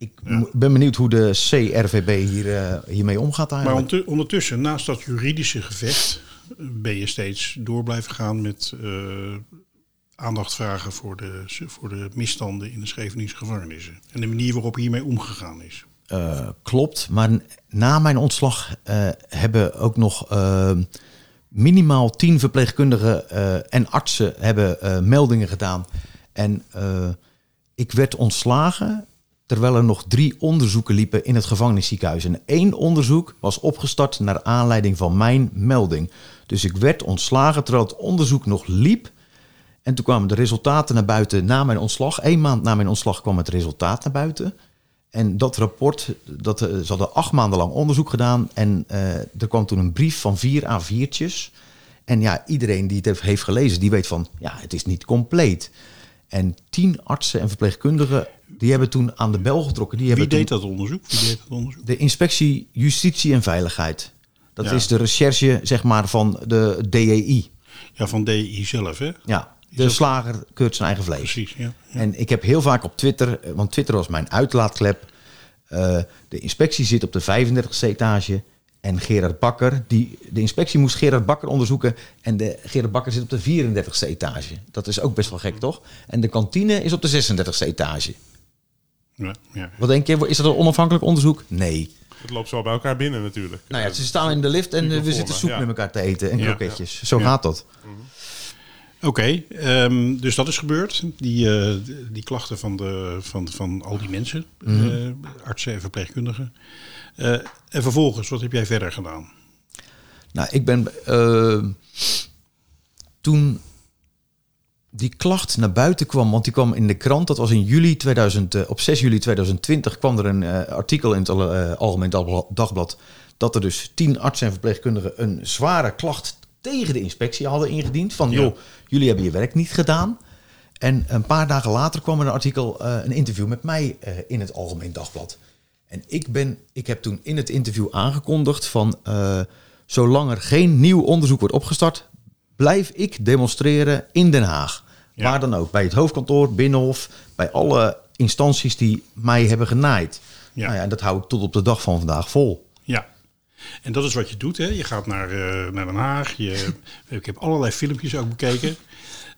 S3: ik ben benieuwd hoe de CRVB hier, eh, hiermee omgaat
S2: Maar
S3: eigenlijk.
S2: ondertu- ondertussen, naast dat juridische gevecht, eh, ben je steeds door blijven gaan met eh, aandacht vragen voor de, voor de misstanden in de Scheveningse gevangenissen. En de manier waarop hiermee omgegaan is.
S3: Klopt, maar na mijn ontslag hebben ook nog minimaal tien verpleegkundigen en artsen hebben meldingen gedaan. En ik werd ontslagen terwijl er nog drie onderzoeken liepen in het gevangenisziekenhuis. En één onderzoek was opgestart naar aanleiding van mijn melding. Dus ik werd ontslagen terwijl het onderzoek nog liep. En toen kwamen de resultaten naar buiten na mijn ontslag. Eén maand na mijn ontslag kwam het resultaat naar buiten. En dat rapport, dat, eh, ze hadden acht maanden lang onderzoek gedaan. En eh, er kwam toen een brief van vier A4'tjes. En ja, iedereen die het heeft- heeft gelezen, die weet van, ja, het is niet compleet. En tien artsen en verpleegkundigen, die hebben toen aan de bel getrokken. Die
S2: Wie deed dat onderzoek? Wie deed dat onderzoek?
S3: de inspectie Justitie en Veiligheid. Dat
S2: Ja.
S3: is de recherche, zeg maar, van de DEI.
S2: Ja, van DI zelf, hè?
S3: Ja, de slager keurt zijn eigen vlees.
S2: Precies, ja. ja.
S3: En ik heb heel vaak op Twitter, eh, want Twitter was mijn uitlaatklep. eh, de inspectie zit op de 35e etage. En Gerard Bakker, die, de inspectie moest Gerard Bakker onderzoeken. En de, Gerard Bakker zit op de 34e etage. Dat is ook best wel gek, toch? En de kantine is op de 36e etage.
S2: Ja, ja.
S3: Wat denk je, is dat een onafhankelijk onderzoek? Nee.
S1: Het loopt zo bij elkaar binnen natuurlijk.
S3: Nou ja, ze staan in de lift en eh, we zitten soep
S1: ja.
S3: met elkaar te eten en
S2: Ja.
S3: kroketjes. Zo
S2: Ja.
S3: gaat dat.
S2: Oké, ehm, dus dat is gebeurd. Die, eh, die klachten van, de, van, van al die mensen, eh, artsen en verpleegkundigen. Eh, en vervolgens, wat heb jij verder gedaan?
S3: Nou, ik ben toen die klacht naar buiten kwam, want die kwam in de krant, dat was in juli 2000, eh, op 6 juli 2020 kwam er een eh, artikel in het eh, Algemeen Dagbla- Dagblad dat er dus tien artsen en verpleegkundigen een zware klacht tegen de inspectie hadden ingediend. Van,
S2: Ja.
S3: joh, jullie hebben je werk niet gedaan. En een paar dagen later kwam er een artikel, een interview met mij in het Algemeen Dagblad. En ik, ben, ik heb toen in het interview aangekondigd van... zolang er geen nieuw onderzoek wordt opgestart... blijf ik demonstreren in Den Haag.
S2: Ja.
S3: Waar dan ook. Bij het hoofdkantoor, Binnenhof... bij alle instanties die mij hebben genaaid.
S2: Ja.
S3: Nou ja, en dat hou ik tot op de dag van vandaag vol.
S2: Ja, en dat is wat je doet. Hè? Je gaat naar, eh, naar Den Haag. Je, ik heb allerlei filmpjes ook bekeken.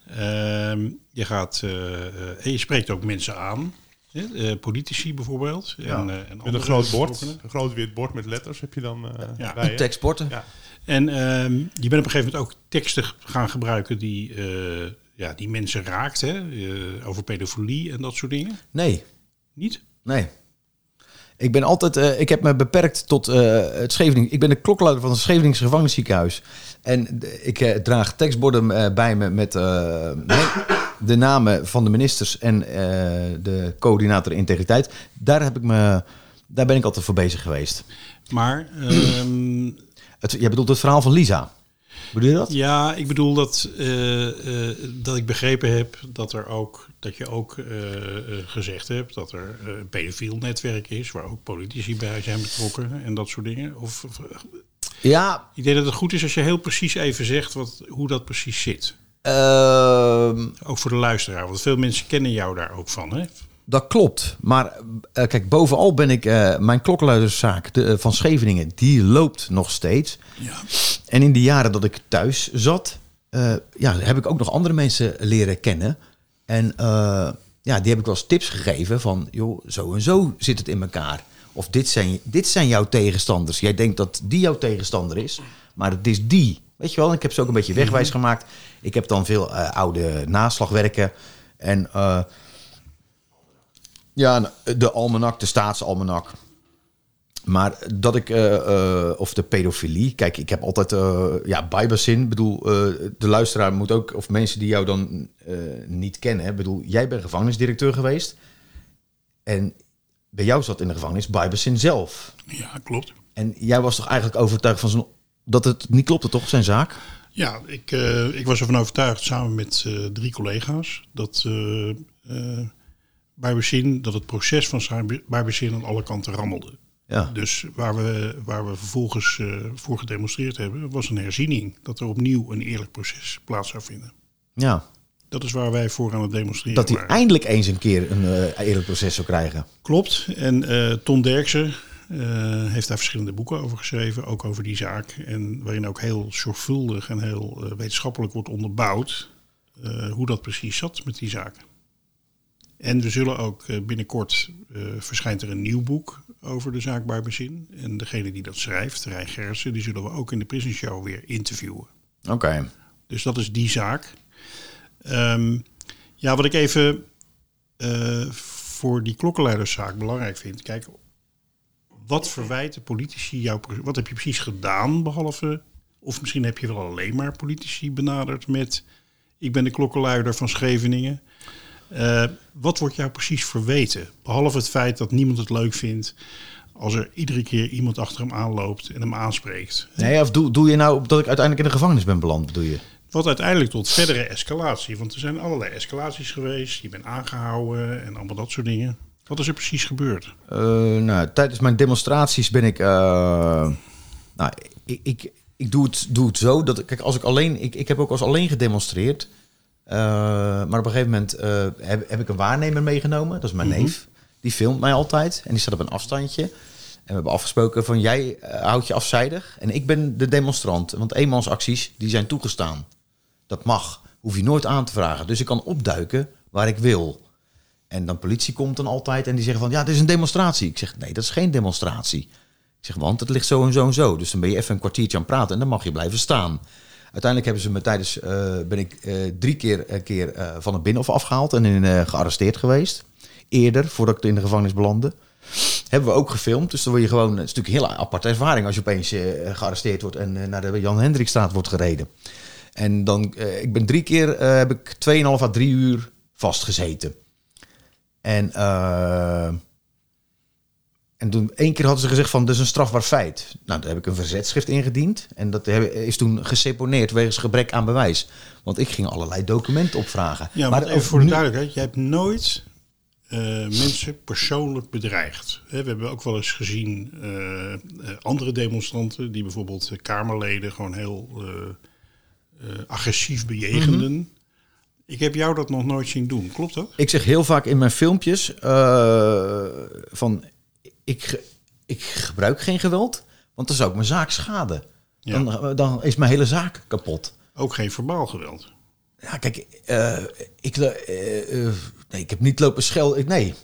S2: Ehm, je, gaat, eh, eh, en je spreekt ook mensen aan. Hè? Eh, politici bijvoorbeeld. En, eh, en
S1: Met een groot bord, een groot wit bord met letters heb je dan eh
S2: Ja.
S1: bij je.
S3: Tekstporten.
S1: Ja.
S2: En ehm, je bent op een gegeven moment ook teksten gaan gebruiken die, eh, ja, die mensen raakt. Hè? Eh, over pedofilie en dat soort dingen.
S3: Nee,
S2: Niet?
S3: nee. Ik ben altijd, eh, ik heb me beperkt tot het Schevening. Ik ben de klokluider van het Scheveningse gevangenisziekenhuis. En ik draag tekstborden bij me met me- de namen van de ministers en de coördinator integriteit. Daar, heb ik me, daar ben ik altijd voor bezig geweest.
S2: Maar ehm,
S3: Het, jij bedoelt het verhaal van Lisa. Bedoel je dat?
S2: ja, ik bedoel dat, eh, eh, dat ik begrepen heb dat, er ook, dat je ook eh, gezegd hebt dat er een pedofiel netwerk is, waar ook politici bij zijn betrokken en dat soort dingen. Of, of,
S3: Ja,
S2: ik denk dat het goed is als je heel precies even zegt wat, hoe dat precies zit.
S3: ehm,
S2: Ook voor de luisteraar, want veel mensen kennen jou daar ook van. Hè?
S3: Dat klopt. Maar eh, kijk, bovenal ben ik eh, mijn klokluiderszaak de, eh, van Scheveningen, die loopt nog steeds.
S2: Ja.
S3: En in de jaren dat ik thuis zat, ja, heb ik ook nog andere mensen leren kennen. En ja, die heb ik wel eens tips gegeven van, joh, zo en zo zit het in elkaar. Of dit zijn, dit zijn jouw tegenstanders. Jij denkt dat die jouw tegenstander is, maar het is die. Weet je wel, ik heb ze ook een beetje wegwijs gemaakt. Ik heb dan veel oude naslagwerken. En ja, nou, de almanak, de staatsalmanak. Maar dat ik, eh, eh, of de pedofilie, kijk, ik heb altijd, eh ja, bijbelzin. Ik bedoel, de luisteraar moet ook, of mensen die jou dan niet kennen. Ik bedoel, jij bent gevangenisdirecteur geweest. En bij jou zat in de gevangenis bijbelzin zelf.
S2: ja, klopt.
S3: En jij was toch eigenlijk overtuigd van zijn, dat het niet klopte, toch, zijn zaak?
S2: Ja, ik, ik was ervan overtuigd samen met drie collega's dat Barbezin, dat het proces van Barbezin aan alle kanten rammelde.
S3: Ja.
S2: Dus waar we, waar we vervolgens uh, voor gedemonstreerd hebben, was een herziening. Dat er opnieuw een eerlijk proces plaats zou vinden.
S3: Ja.
S2: Dat is waar wij voor aan het demonstreren
S3: Dat hij
S2: waren.
S3: eindelijk eens een keer een uh, eerlijk proces zou krijgen.
S2: Klopt. En uh, Ton Derksen heeft daar verschillende boeken over geschreven, ook over die zaak. En waarin ook heel zorgvuldig en heel wetenschappelijk wordt onderbouwd hoe dat precies zat met die zaak. En we zullen ook uh, binnenkort verschijnt er een nieuw boek over de zaak Barbezin. En degene die dat schrijft, Rijn Gerritsen, die zullen we ook in de Prison Show weer interviewen.
S3: Oké. Okay.
S2: Dus dat is die zaak. Um, ja, wat ik even uh, voor die klokkenleiderszaak belangrijk vind. Kijk, wat verwijten politici jou? Wat heb je precies gedaan behalve... Of misschien heb je wel alleen maar politici benaderd met... Ik ben de klokkenluider van Scheveningen. Uh, wat wordt jou precies verweten? Behalve het feit dat niemand het leuk vindt als er iedere keer iemand achter hem aanloopt en hem aanspreekt.
S3: Nee, of doe, doe je nou dat ik uiteindelijk in de gevangenis ben beland, bedoel je?
S2: Wat uiteindelijk tot verdere escalatie. Want er zijn allerlei escalaties geweest. Je bent aangehouden en allemaal dat soort dingen. Wat is er precies gebeurd?
S3: Uh, nou, tijdens mijn demonstraties ben ik. Uh, nou, ik, ik, ik doe, het, doe het zo dat. Kijk, als ik alleen. Ik, ik heb ook als alleen gedemonstreerd. Uh, maar op een gegeven moment heb, heb, ik een waarnemer meegenomen. Dat is mijn mm -hmm. neef. Die filmt mij altijd. En die staat op een afstandje. En we hebben afgesproken van jij houdt je afzijdig. En ik ben de demonstrant. Want eenmansacties die zijn toegestaan. Dat mag. Hoef je nooit aan te vragen. Dus ik kan opduiken waar ik wil. En dan politie komt dan altijd en die zeggen van... ja, dit is een demonstratie. Ik zeg, nee, dat is geen demonstratie. Ik zeg, want het ligt zo en zo en zo. Dus dan ben je even een kwartiertje aan het praten... en dan mag je blijven staan. Uiteindelijk hebben ze me tijdens... Uh, ben ik uh, drie keer, een keer van het binnenhof afgehaald... en in, gearresteerd geweest. Eerder, voordat ik in de gevangenis belandde. Hebben we ook gefilmd. Dus dan word je gewoon... Het is natuurlijk een hele aparte ervaring... als je opeens gearresteerd wordt... en naar de Jan Hendrikstraat wordt gereden. En dan, ik ben drie keer, heb ik 2,5 à 3 uur vastgezeten. En, uh, en toen, één keer hadden ze gezegd van, is een strafbaar feit. Nou, daar heb ik een verzetschrift ingediend. En dat is toen geseponeerd wegens gebrek aan bewijs. Want ik ging allerlei documenten opvragen.
S2: Ja, maar, maar even voor de duidelijkheid, je hebt nooit uh, mensen persoonlijk bedreigd. We hebben ook wel eens gezien uh, uh, andere demonstranten... die bijvoorbeeld Kamerleden gewoon heel uh, agressief bejegenden. Mm -hmm. Ik heb jou dat nog nooit zien doen, klopt dat?
S3: Ik zeg heel vaak in mijn filmpjes uh, van ik, ik gebruik geen geweld, want dan zou ik mijn zaak schaden. Ja. Dan, dan is mijn hele zaak kapot.
S2: Ook geen verbaal geweld?
S3: Ja, kijk, uh, ik, uh, nee, ik heb niet lopen schelden. Nee,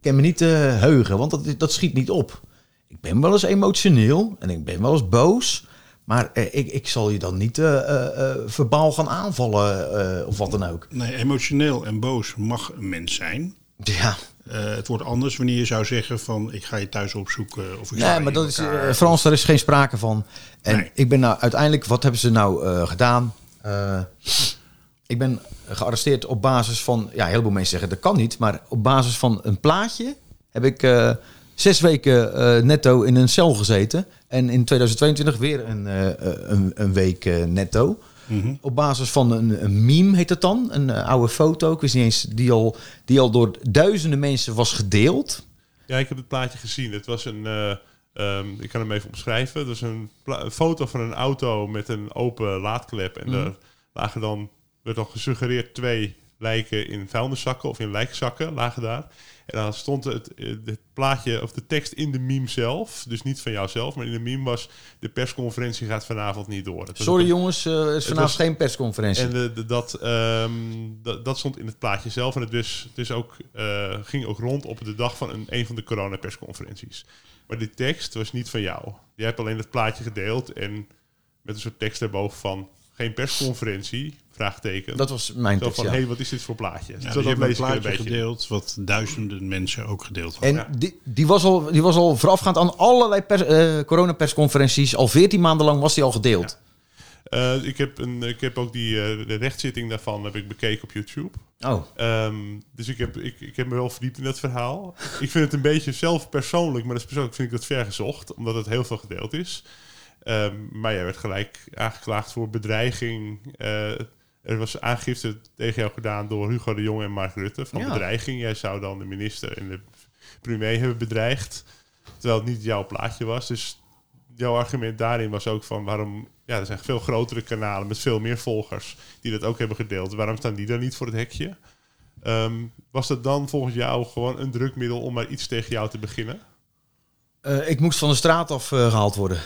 S3: kan me niet eh, heugen, want dat, dat schiet niet op. Ik ben wel eens emotioneel en ik ben wel eens boos. Maar eh, ik, ik zal je dan niet eh, eh, eh, verbaal gaan aanvallen eh, of wat dan ook.
S2: Nee, emotioneel en boos mag een mens zijn.
S3: Ja,
S2: Eh, het wordt anders wanneer je zou zeggen van ik ga je thuis opzoeken. Of ik
S3: nee, maar dat is, eh, Frans, daar is geen sprake van. En
S2: Nee.
S3: ik ben nou uiteindelijk, wat hebben ze nou eh, gedaan? Ik ben gearresteerd op basis van, ja, een heleboel mensen zeggen dat kan niet, maar op basis van een plaatje heb ik zes weken netto in een cel gezeten. En in 2022 weer een, een, een week eh,
S2: Mhm.
S3: Op basis van een, een meme heet het dan, een eh, oude foto, ik wist niet eens, die al, die al door duizenden mensen was gedeeld.
S1: Ja, ik heb het plaatje gezien. Het was een. eh, ehm, ik kan hem even omschrijven. Het was een, foto van een auto met een open laadklep. En daar lagen dan, werd dan gesuggereerd twee lijken in vuilniszakken of in lijkzakken lagen daar. En dan stond het, eh, het plaatje of de tekst in de meme zelf. Dus niet van jouzelf, maar in de meme was... de persconferentie gaat vanavond niet door.
S3: Sorry
S1: een-
S3: jongens, eh, er is vanavond
S1: was-
S3: geen persconferentie.
S1: en de, de- dat, ehm, dat, dat stond in het plaatje zelf. En het, dus, het is ook, eh, ging ook rond op de dag van een, een van de coronapersconferenties. Maar die tekst was niet van jou. Jij hebt alleen het plaatje gedeeld en met een soort tekst erboven van... geen persconferentie, vraagteken.
S3: Dat was mijn tekst,
S1: van,
S3: ja.
S1: hé, hey, wat is dit voor plaatje?
S2: Ja, dus
S1: dat
S2: je hebt een plaatje gedeeld wat duizenden mensen ook gedeeld hadden.
S3: En die, die, was al, die was al voorafgaand aan allerlei pers, eh, coronapersconferenties. Al 14 maanden lang was die al gedeeld.
S1: Eh, ik, heb een, ik heb ook die, eh, de rechtszitting daarvan heb ik bekeken op YouTube.
S3: Oh,
S1: Ehm, dus ik heb, ik, ik heb me wel verdiept in dat verhaal. Ik vind het een beetje zelf persoonlijk, maar dat is persoonlijk vind ik dat ver gezocht, omdat het heel veel gedeeld is. Ehm, maar jij werd gelijk aangeklaagd voor bedreiging. Er was aangifte tegen jou gedaan door Hugo de Jong en Mark Rutte van
S3: Ja.
S1: bedreiging. Jij zou dan de minister en de premier hebben bedreigd, terwijl het niet jouw plaatje was. Dus jouw argument daarin was ook van waarom... Ja, er zijn veel grotere kanalen met veel meer volgers die dat ook hebben gedeeld. Waarom staan die dan niet voor het hekje? Ehm, was dat dan volgens jou gewoon een drukmiddel om maar iets tegen jou te beginnen?
S3: Eh, ik moest van de straat af eh, gehaald worden.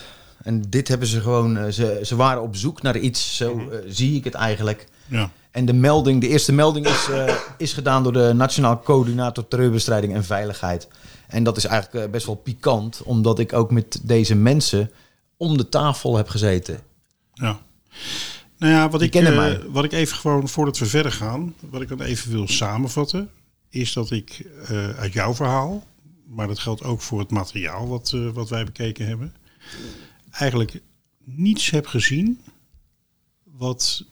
S3: En dit hebben ze gewoon... eh, ze, ze waren op zoek naar iets. Zo
S1: Mhm.
S3: eh, zie ik het eigenlijk.
S2: Ja.
S3: En de melding, de eerste melding is, eh, is gedaan door de Nationaal Coördinator Terreurbestrijding en Veiligheid. En dat is eigenlijk best wel pikant, omdat ik ook met deze mensen om de tafel heb gezeten.
S2: Ja. Nou ja, wat ik,
S3: mij.
S2: wat ik even gewoon, voordat we verder gaan, wat ik dan even wil samenvatten, is dat ik uit jouw verhaal, maar dat geldt ook voor het materiaal wat, wat wij bekeken hebben, eigenlijk niets heb gezien wat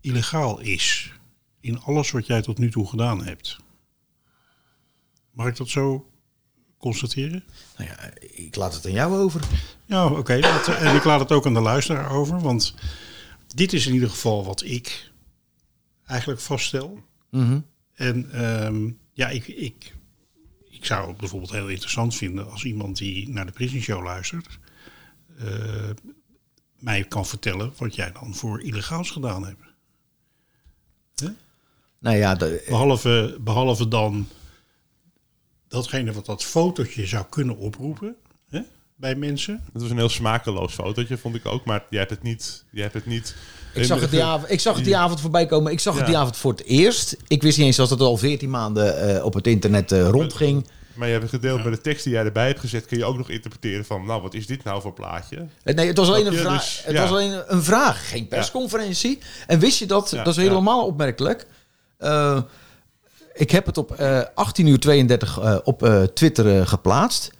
S2: illegaal is in alles wat jij tot nu toe gedaan hebt. Mag ik dat zo constateren?
S3: Nou ja, ik laat het aan jou over.
S2: Ja, oké. dat- en ik laat het ook aan de luisteraar over. Want dit is in ieder geval wat ik eigenlijk vaststel.
S3: Mhm.
S2: En ehm, ja, ik, ik, ik zou het bijvoorbeeld heel interessant vinden als iemand die naar de Prison Show luistert, eh, mij kan vertellen wat jij dan voor illegaals gedaan hebt.
S3: Nou ja, de,
S2: Behalve, behalve dan datgene wat dat fotootje zou kunnen oproepen hè, bij mensen.
S1: Het was een heel smakeloos fotootje, vond ik ook. Maar jij hebt het niet... Jij hebt het niet
S3: ik, zag het die avond, ik zag het die avond voorbij komen. Ik zag het die avond voor het eerst. Ik wist niet eens dat het al 14 maanden eh, op het internet eh, rondging.
S1: Maar je hebt het gedeeld bij de tekst die jij erbij hebt gezet. Kun je ook nog interpreteren van... Nou, wat is dit nou voor plaatje?
S3: Eh, Nee, het was alleen een vraag.
S1: Dus,
S3: het was alleen een vraag, geen persconferentie. En wist je dat? Dat is helemaal opmerkelijk. Eh, ik heb het op eh 18 uur 32 eh, op Twitter geplaatst.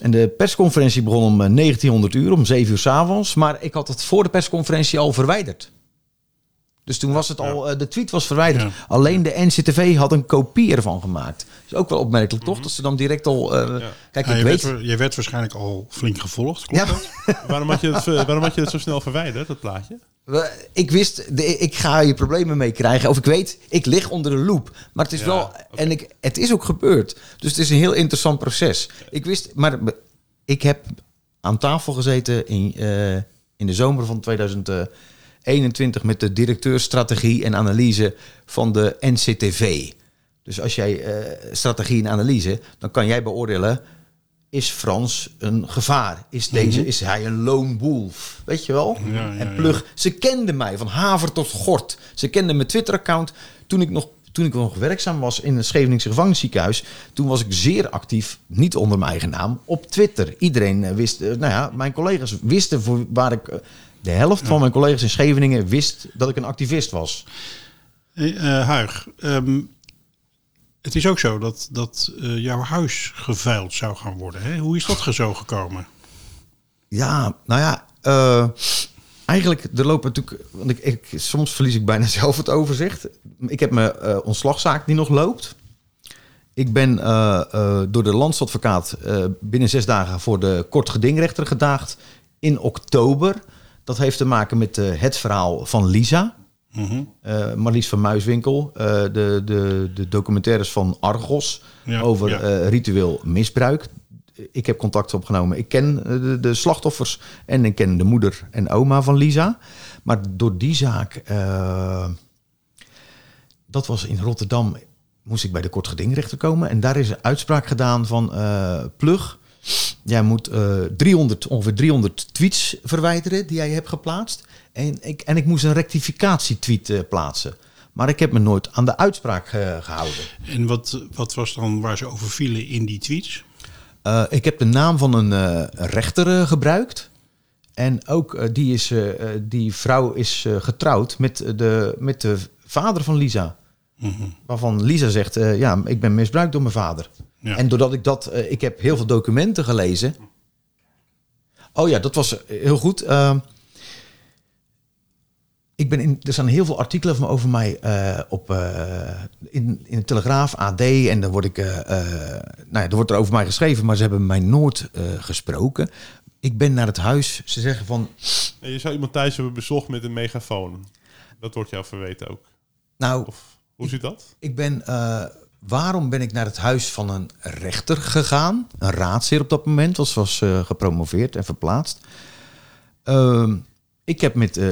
S3: En de persconferentie begon om eh, 1900 uur, om 7 uur 's avonds. Maar ik had het voor de persconferentie al verwijderd. Dus toen was het al, eh, de tweet was verwijderd.
S2: Ja.
S3: Alleen de NCTV had een kopie ervan gemaakt. is ook wel opmerkelijk, toch? Dat ze dan direct al. eh,
S1: Mhm. Ja.
S3: Kijk, ik
S2: je,
S3: weet.
S2: werd, je werd waarschijnlijk al flink gevolgd. Klopt
S3: Ja,
S2: dat?
S1: waarom, had je het, eh, waarom had je het zo snel verwijderd, dat plaatje?
S3: Ik wist, de, ik ga hier problemen mee krijgen. Of ik weet, ik lig onder de loep. Maar het is wel, en ik, het is ook gebeurd. Dus het is een heel interessant proces. Ik wist, maar ik heb aan tafel gezeten in, in de zomer van 2021 met de directeur strategie en analyse van de NCTV. Dus als jij eh, strategie en analyse, dan kan jij beoordelen. Is Frans een gevaar? Is, deze, is hij een lone wolf? Weet je wel?
S2: Ja, ja,
S3: en plug. Ze kenden mij van haver tot gort. Ze kenden mijn Twitter-account toen ik nog toen ik nog werkzaam was in het Scheveningse gevangenisziekenhuis, toen was ik zeer actief, niet onder mijn eigen naam, op Twitter. Iedereen eh, wist, eh, nou ja, mijn collega's wisten voor waar ik, de helft van mijn collega's in Scheveningen wist dat ik een activist was.
S2: Eh, Huig, ehm, het is ook zo dat, dat eh, jouw huis geveild zou gaan worden. Hè? Hoe is dat zo gekomen?
S3: Ja, nou ja, eh, eigenlijk, er lopen natuurlijk, want ik, ik, soms verlies ik bijna zelf het overzicht. Ik heb mijn ontslagzaak die nog loopt. Ik ben door de landsadvocaat binnen zes dagen voor de kort gedingrechter gedaagd in oktober. Dat heeft te maken met eh, het verhaal van Lisa.
S2: Mhm.
S3: eh Marlies van Muiswinkel. eh, de, de, de documentaires van Argos
S2: Ja,
S3: over
S2: ja.
S3: ritueel misbruik. Ik heb contact opgenomen. Ik ken de, de slachtoffers en ik ken de moeder en oma van Lisa. Maar door die zaak, dat was in Rotterdam, moest ik bij de kort gedingrechter komen. En daar is een uitspraak gedaan van Plug. Jij moet eh 300, ongeveer 300 tweets verwijderen die jij hebt geplaatst. En ik, en ik moest een rectificatietweet eh, plaatsen. Maar ik heb me nooit aan de uitspraak eh, gehouden.
S2: En wat, wat was dan waar ze over vielen in die tweets?
S3: Eh, ik heb de naam van een eh, rechter eh, gebruikt. En ook eh, die, is, eh, eh, die vrouw is eh, getrouwd met de, met de vader van Lisa. Waarvan Lisa zegt, eh, ja, ik ben misbruikt door mijn vader.
S2: Ja.
S3: En doordat ik dat, eh, ik heb heel veel documenten gelezen. Oh ja, dat was eh, heel goed. Eh, ik ben in, er staan heel veel artikelen van over mij eh, op, in, in de Telegraaf, AD. En dan word ik, nou ja, er wordt er over mij geschreven, maar ze hebben mij nooit gesproken. Ik ben naar het huis. Ze zeggen van,
S1: je zou iemand thuis hebben bezocht met een megafoon. Dat wordt jou verweten ook.
S3: nou,
S1: Of hoe zit dat?
S3: Ik ben, waarom ben ik naar het huis van een rechter gegaan? Een raadsheer op dat moment, was, was eh, gepromoveerd en verplaatst. Ehm, ik heb met, eh,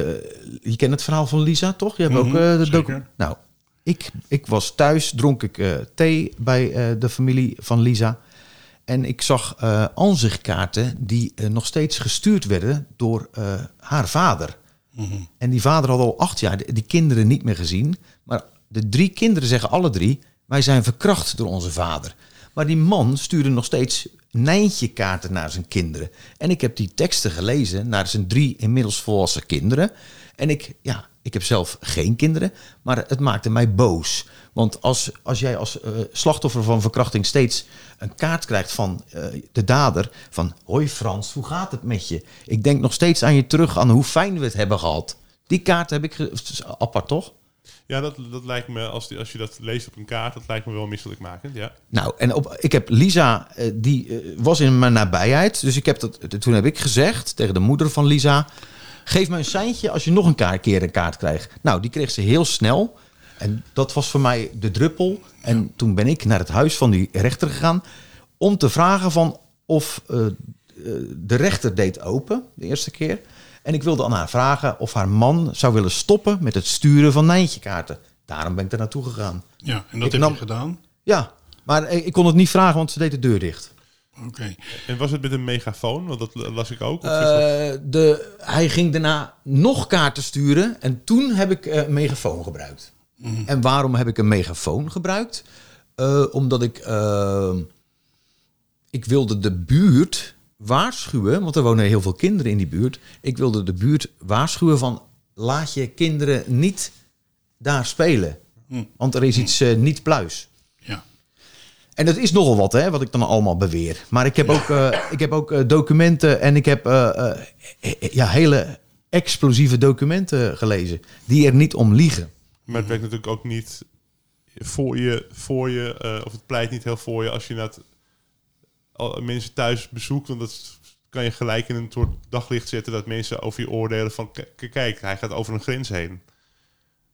S3: je kent het verhaal van Lisa, toch? Je hebt ook
S2: Mhm,
S3: eh, de docu- Nou, ik, ik was thuis, dronk ik thee bij de familie van Lisa. En ik zag eh aanzichtkaarten die nog steeds gestuurd werden door haar vader. En die vader had al acht jaar die kinderen niet meer gezien. Maar de drie kinderen zeggen alle drie: wij zijn verkracht door onze vader. Maar die man stuurde nog steeds Nijntje kaarten naar zijn kinderen. En ik heb die teksten gelezen naar zijn drie inmiddels volwassen kinderen. En ik, ja, ik heb zelf geen kinderen, maar het maakte mij boos. Want als, als jij als eh, slachtoffer van verkrachting steeds een kaart krijgt van eh, de dader... van hoi Frans, hoe gaat het met je? Ik denk nog steeds aan je terug, aan hoe fijn we het hebben gehad. Die kaart heb ik... apart, toch?
S1: Ja, dat, dat lijkt me, als, die, als je dat leest op een kaart, dat lijkt me wel misselijkmakend. Ja.
S3: Nou, en op, ik heb Lisa, eh, die eh, was in mijn nabijheid. Dus ik heb dat, toen heb ik gezegd tegen de moeder van Lisa... geef me een seintje als je nog een keer een kaart krijgt. Nou, die kreeg ze heel snel. En dat was voor mij de druppel. En toen ben ik naar het huis van die rechter gegaan... om te vragen van of eh, eh, de rechter deed open, de eerste keer... En ik wilde aan haar vragen of haar man zou willen stoppen met het sturen van Nijntje-kaarten. Daarom ben ik er naartoe gegaan.
S2: Ja, en dat
S3: Ik
S2: heb
S3: nam-
S2: je gedaan.
S3: Ja, maar ik ik kon het niet vragen, want ze deed de deur dicht.
S2: Oké.
S1: En was het met een megafoon? Want dat las ik ook. Of is dat-
S3: Eh, de, hij ging daarna nog kaarten sturen en toen heb ik eh, een megafoon gebruikt. En waarom heb ik een megafoon gebruikt? Eh, omdat ik, ik wilde de buurt waarschuwen, want er wonen heel veel kinderen in die buurt. Ik wilde de buurt waarschuwen van laat je kinderen niet daar spelen. Want er is iets eh, niet pluis.
S2: Ja.
S3: En dat is nogal wat, hè, wat ik dan allemaal beweer. Maar ik heb ook, eh, ik heb ook eh, documenten en ik heb ja, hele explosieve documenten gelezen. Die er niet om liegen.
S1: Maar het werkt natuurlijk ook niet voor je, voor je of het pleit niet heel voor je als je net al mensen thuis bezoekt. Want dat kan je gelijk in een soort daglicht zetten dat mensen over je oordelen van kijk, hij gaat over een grens heen.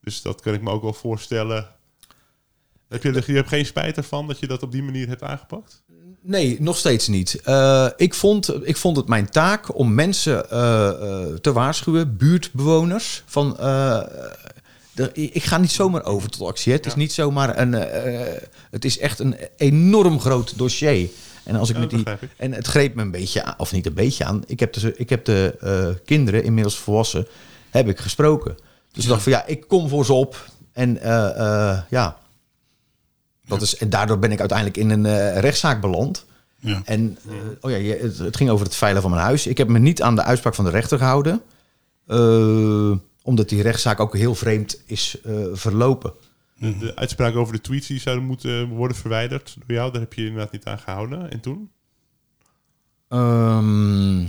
S1: Dus dat kan ik me ook wel voorstellen. Heb je, je hebt geen spijt ervan dat je dat op die manier hebt aangepakt?
S3: Nee, nog steeds niet. Eh, ik, vond, ik vond het mijn taak om mensen eh, eh, te waarschuwen, buurtbewoners, van... de- ik ga niet zomaar over tot actie. hè. Het is niet zomaar een... het is echt een enorm groot dossier. En als ik
S1: Ja,
S3: met die... En het greep me een beetje aan, of niet een beetje aan. Ik heb de, ik heb de eh, kinderen, inmiddels volwassen, heb ik gesproken. Dus ik dacht van ja, ik kom voor ze op. En eh, eh, ja, Dat is, en daardoor ben ik uiteindelijk in een rechtszaak beland.
S2: Ja.
S3: En oh ja, het, het ging over het veilen van mijn huis. Ik heb me niet aan de uitspraak van de rechter gehouden. eh, omdat die rechtszaak ook heel vreemd is verlopen.
S1: De, de uitspraak over de tweets die zouden moeten worden verwijderd door jou, daar heb je inderdaad niet aan gehouden. En toen?
S3: Ehm,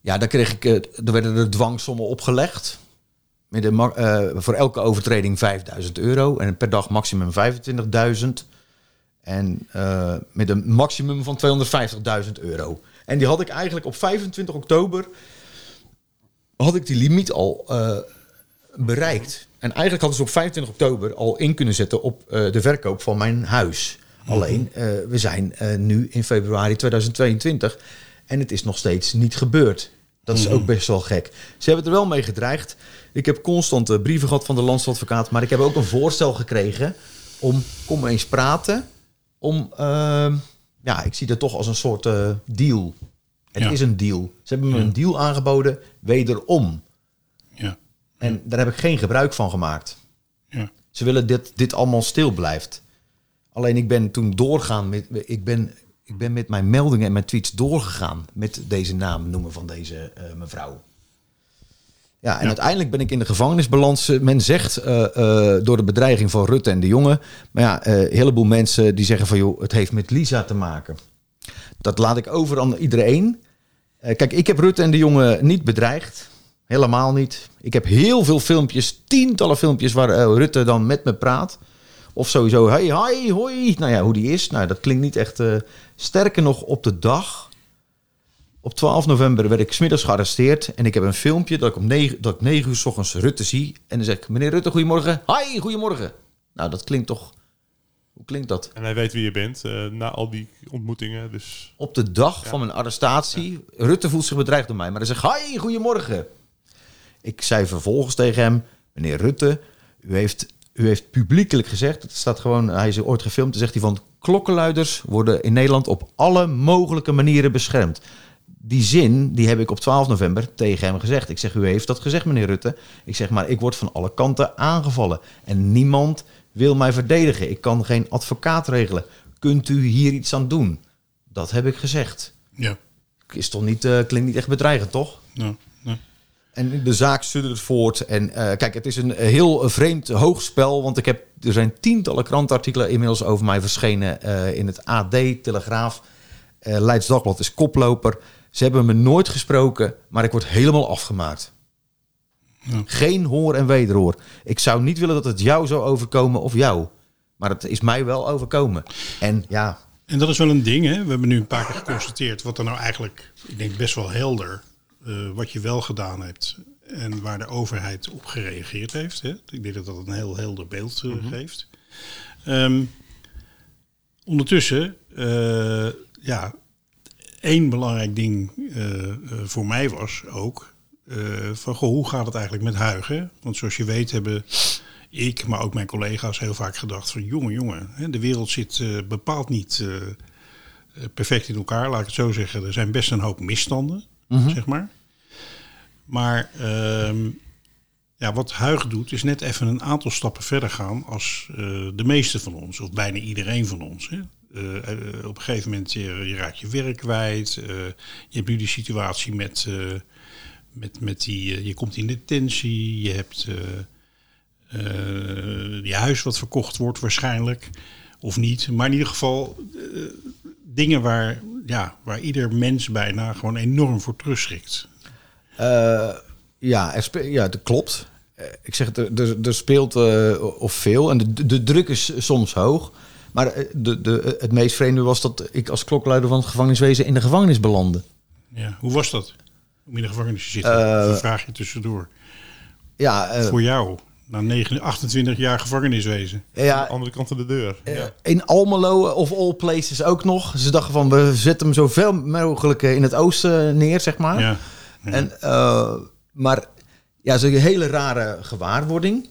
S3: ja, daar kreeg ik, eh, er werden er dwangsommen opgelegd. Met ma- eh, voor elke overtreding 5000 euro en per dag maximum 25.000. En eh, met een maximum van 250.000 euro. En die had ik eigenlijk op 25 oktober had ik die limiet al bereikt. En eigenlijk hadden ze op 25 oktober al in kunnen zetten op eh, de verkoop van mijn huis. Alleen, eh, we zijn eh, nu in februari 2022 en het is nog steeds niet gebeurd. Dat is ook best wel gek. Ze hebben er wel mee gedreigd. Ik heb constant eh, brieven gehad van de landsadvocaat, maar ik heb ook een voorstel gekregen om kom eens praten. Om, ehm, ja, ik zie dat toch als een soort deal. Het
S2: Ja.
S3: is een deal. Ze hebben me een deal aangeboden, wederom. En daar heb ik geen gebruik van gemaakt.
S2: Ja.
S3: Ze willen dit, dit allemaal stil blijft. Alleen ik ben toen doorgaan met, ik ben, ik ben met mijn meldingen en mijn tweets doorgegaan met deze naam noemen van deze eh, mevrouw. Ja, en uiteindelijk ben ik in de gevangenisbalans. Eh, Men zegt eh, door de bedreiging van Rutte en de jongen. Maar ja, een heleboel mensen die zeggen van joh, het heeft met Lisa te maken. Dat laat ik over aan iedereen. Kijk, ik heb Rutte en de jongen niet bedreigd. Helemaal niet. Ik heb heel veel filmpjes, tientallen filmpjes waar eh, Rutte dan met me praat. Of sowieso, hey, hi, hoi. Nou ja, hoe die is. Nou, dat klinkt niet echt. eh, sterker nog, op de dag. Op 12 november werd ik smiddags gearresteerd. En ik heb een filmpje dat ik om 9, dat ik 9 uur s ochtends Rutte zie. En dan zeg ik, meneer Rutte, goedemorgen. Hi, goedemorgen. Nou, dat klinkt toch... Hoe klinkt dat?
S1: En hij weet wie je bent eh, na al die ontmoetingen. Dus
S3: Op de dag van mijn arrestatie. Rutte voelt zich bedreigd door mij. Maar hij zegt, hi, goedemorgen. Ik zei vervolgens tegen hem, meneer Rutte, u heeft, u heeft publiekelijk gezegd, het staat gewoon, hij is ooit gefilmd, dan zegt hij van, klokkenluiders worden in Nederland op alle mogelijke manieren beschermd. Die zin, die heb ik op 12 november tegen hem gezegd. Ik zeg, u heeft dat gezegd, meneer Rutte. Ik zeg, maar ik word van alle kanten aangevallen. En niemand wil mij verdedigen. Ik kan geen advocaat regelen. Kunt u hier iets aan doen? Dat heb ik gezegd.
S2: Ja.
S3: Is toch niet, eh, klinkt niet echt bedreigend, toch?
S2: Nou.
S3: En de zaak suddert voort. En eh, kijk, het is een heel vreemd hoogspel. Want ik heb, er zijn tientallen krantartikelen inmiddels over mij verschenen. eh, in het AD, Telegraaf. eh Leids Dagblad is koploper. Ze hebben me nooit gesproken, maar ik word helemaal afgemaakt.
S2: Ja.
S3: Geen hoor en wederhoor. Ik zou niet willen dat het jou zou overkomen of jou. Maar het is mij wel overkomen. En ja,
S2: En dat is wel een ding, hè? We hebben nu een paar keer geconstateerd wat er nou eigenlijk, ik denk best wel helder, eh, wat je wel gedaan hebt en waar de overheid op gereageerd heeft. Hè? Ik denk dat dat een heel helder beeld eh, geeft. Ehm, ondertussen, eh, ja, één belangrijk ding voor mij was ook van goh, hoe gaat het eigenlijk met Huigen? Want zoals je weet hebben ik, maar ook mijn collega's heel vaak gedacht van jongen, jongen, hè, de wereld zit bepaald niet perfect in elkaar, laat ik het zo zeggen. Er zijn best een hoop misstanden, zeg maar. Maar ehm, ja, wat Huig doet, is net even een aantal stappen verder gaan als eh, de meeste van ons, of bijna iedereen van ons. Hè. Eh, eh, op een gegeven moment, je, je raakt je werk kwijt. je hebt nu die situatie met, met, met die, je komt in detentie, je hebt je huis wat verkocht wordt waarschijnlijk, of niet. Maar in ieder geval dingen waar, ja, waar ieder mens bijna gewoon enorm voor terugschrikt.
S3: Eh, ja, er ja, dat klopt. Eh, ik zeg het, er, er, er speelt eh, of veel en de, de druk is soms hoog. Maar de, de, het meest vreemde was dat ik als klokluider van het gevangeniswezen in de gevangenis belandde.
S2: Ja, hoe was dat? Om in de gevangenis te zitten? Een vraagje tussendoor.
S3: Ja, eh,
S2: Voor jou, na 9, 28 jaar gevangeniswezen.
S1: aan de
S3: ja
S1: andere kant van de deur. ja.
S3: in Almelo of all places ook nog. Ze dachten van, we zetten hem zoveel mogelijk in het oosten neer, zeg maar.
S2: Ja.
S3: En, eh, maar ja, zo'n hele rare gewaarwording.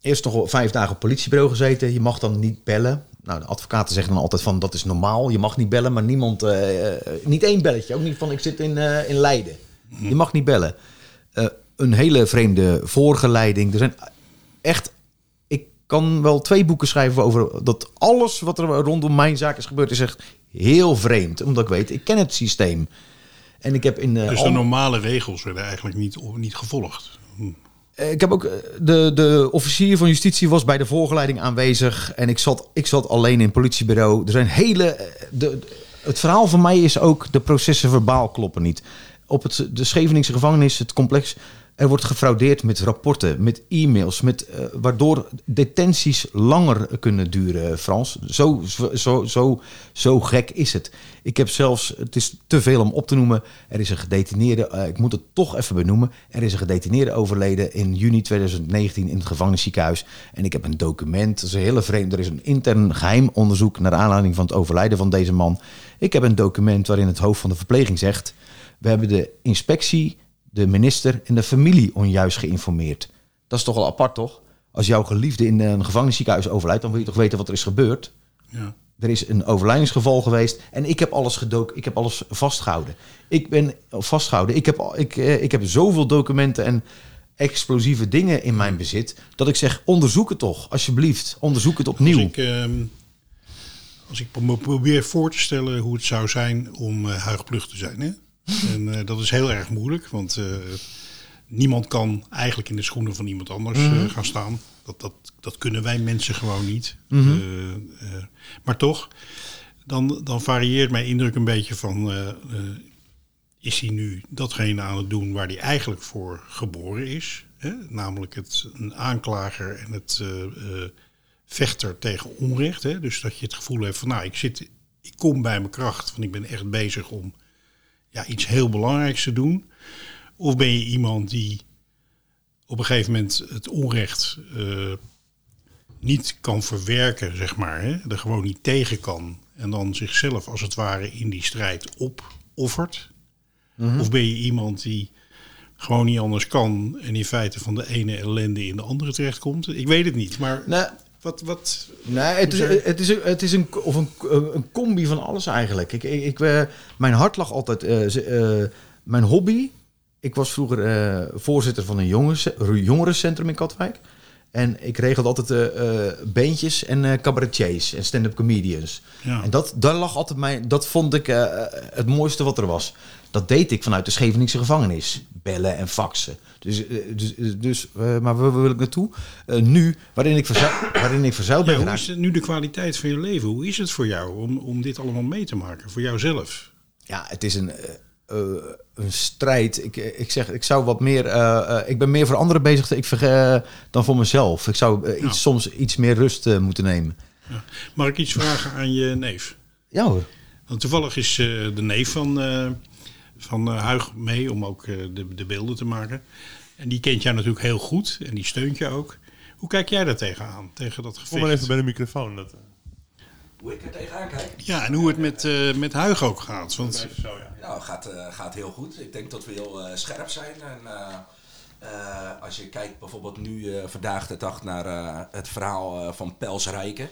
S3: Eerst nog vijf dagen op politiebureau gezeten. Je mag dan niet bellen. Nou, de advocaten zeggen dan altijd van dat is normaal. Je mag niet bellen, maar niemand, eh, eh, niet één belletje. Ook niet van ik zit in, in Leiden. Je mag niet bellen. Een hele vreemde voorgeleiding. Er zijn echt, ik kan wel twee boeken schrijven over dat alles wat er rondom mijn zaak is gebeurd is echt heel vreemd. Omdat ik weet, ik ken het systeem. En ik heb in de,
S2: Dus de normale regels werden eigenlijk niet, niet gevolgd. Hm.
S3: Eh, Ik heb ook eh, de, de officier van justitie was bij de voorgeleiding aanwezig en ik zat, ik zat alleen in het politiebureau. Er zijn hele. eh, De, het verhaal van mij is ook de processen verbaal kloppen niet. Op het, de Scheveningse gevangenis, het complex, er wordt gefraudeerd met rapporten, met e-mails, met, eh, waardoor detenties langer kunnen duren, Frans. Zo, zo, zo, zo gek is het. Ik heb zelfs, het is te veel om op te noemen, er is een gedetineerde, eh, ik moet het toch even benoemen, er is een gedetineerde overleden in juni 2019 in het gevangenisziekenhuis. En ik heb een document, dat is een hele vreemd, er is een intern geheim onderzoek naar aanleiding van het overlijden van deze man. Ik heb een document waarin het hoofd van de verpleging zegt, we hebben de inspectie, de minister en de familie onjuist geïnformeerd. Dat is toch wel apart, toch? Als jouw geliefde in een gevangenisziekenhuis overlijdt, dan wil je toch weten wat er is gebeurd?
S2: Ja.
S3: Er is een overlijdingsgeval geweest en ik heb alles gedoken, ik heb alles vastgehouden. Ik ben vastgehouden. Ik heb, ik, eh, ik heb zoveel documenten en explosieve dingen in mijn bezit dat ik zeg: onderzoek het toch, alsjeblieft, onderzoek het
S2: Als
S3: opnieuw.
S2: ik, ehm, als ik probeer voor te stellen hoe het zou zijn om uh, huigplug te zijn. Hè? En eh, dat is heel erg moeilijk, want eh, niemand kan eigenlijk in de schoenen van iemand anders eh, gaan staan. Dat, dat, dat kunnen wij mensen gewoon niet. Eh, maar toch, dan, dan varieert mijn indruk een beetje van... is hij nu datgene aan het doen waar hij eigenlijk voor geboren is? Hè? Namelijk het, een aanklager en het vechter tegen onrecht. Hè? Dus dat je het gevoel hebt van, nou, ik, zit, ik kom bij mijn kracht, want ik ben echt bezig om ja, iets heel belangrijks te doen. Of ben je iemand die op een gegeven moment het onrecht eh, niet kan verwerken, zeg maar. Hè? Er gewoon niet tegen kan. En dan zichzelf als het ware in die strijd opoffert. Of ben je iemand die gewoon niet anders kan en in feite van de ene ellende in de andere terechtkomt? Ik weet het niet, maar
S3: Nee,
S2: wat, wat,
S3: Nee, het is, het is, een- het is een, of een, een combi van alles eigenlijk. Ik, ik, ik, eh, mijn hart lag altijd... eh, eh, mijn hobby... Ik was vroeger eh, voorzitter van een jongens, jongerencentrum in Katwijk. En ik regelde altijd eh eh, bandjes en eh cabaretiers en stand-up comedians.
S2: Ja.
S3: En dat, daar lag altijd mijn, dat vond ik eh, het mooiste wat er was. Dat deed ik vanuit de Scheveningse gevangenis. Bellen en faxen. Dus, eh, dus, dus eh, maar waar wil ik naartoe? Eh, nu, waarin ik, verzuil, waarin ik verzeild ben
S2: Ja, hoe is het nu de kwaliteit van je leven? Hoe is het voor jou om, om dit allemaal mee te maken? Voor jouzelf?
S3: Ja, het is een, eh, eh, een strijd. Ik, eh, ik zeg, ik zou wat meer. eh, eh, ik ben meer voor anderen bezig ik, verge- dan voor mezelf. Ik zou eh, iets,
S2: Ja.
S3: soms iets meer rust eh, moeten nemen.
S2: Mag ik iets vragen aan je neef?
S3: Ja hoor.
S2: Want toevallig is eh, de neef van, eh, van eh, Huig mee om ook eh, de, de beelden te maken. En die kent jou natuurlijk heel goed en die steunt je ook. Hoe kijk jij daar tegenaan? Tegen dat
S1: Kom
S2: gevecht?
S1: maar even bij de microfoon. Dat,
S4: Hoe ik er tegenaan kijk?
S2: Ja, en hoe het met, eh, met Huig ook gaat. Want
S1: even zo, ja.
S4: Nou, gaat, eh, gaat heel goed. Ik denk dat we heel eh, scherp zijn. En, eh, eh, als je kijkt bijvoorbeeld nu eh, vandaag de dag naar eh, het verhaal eh, van Pels Rijken.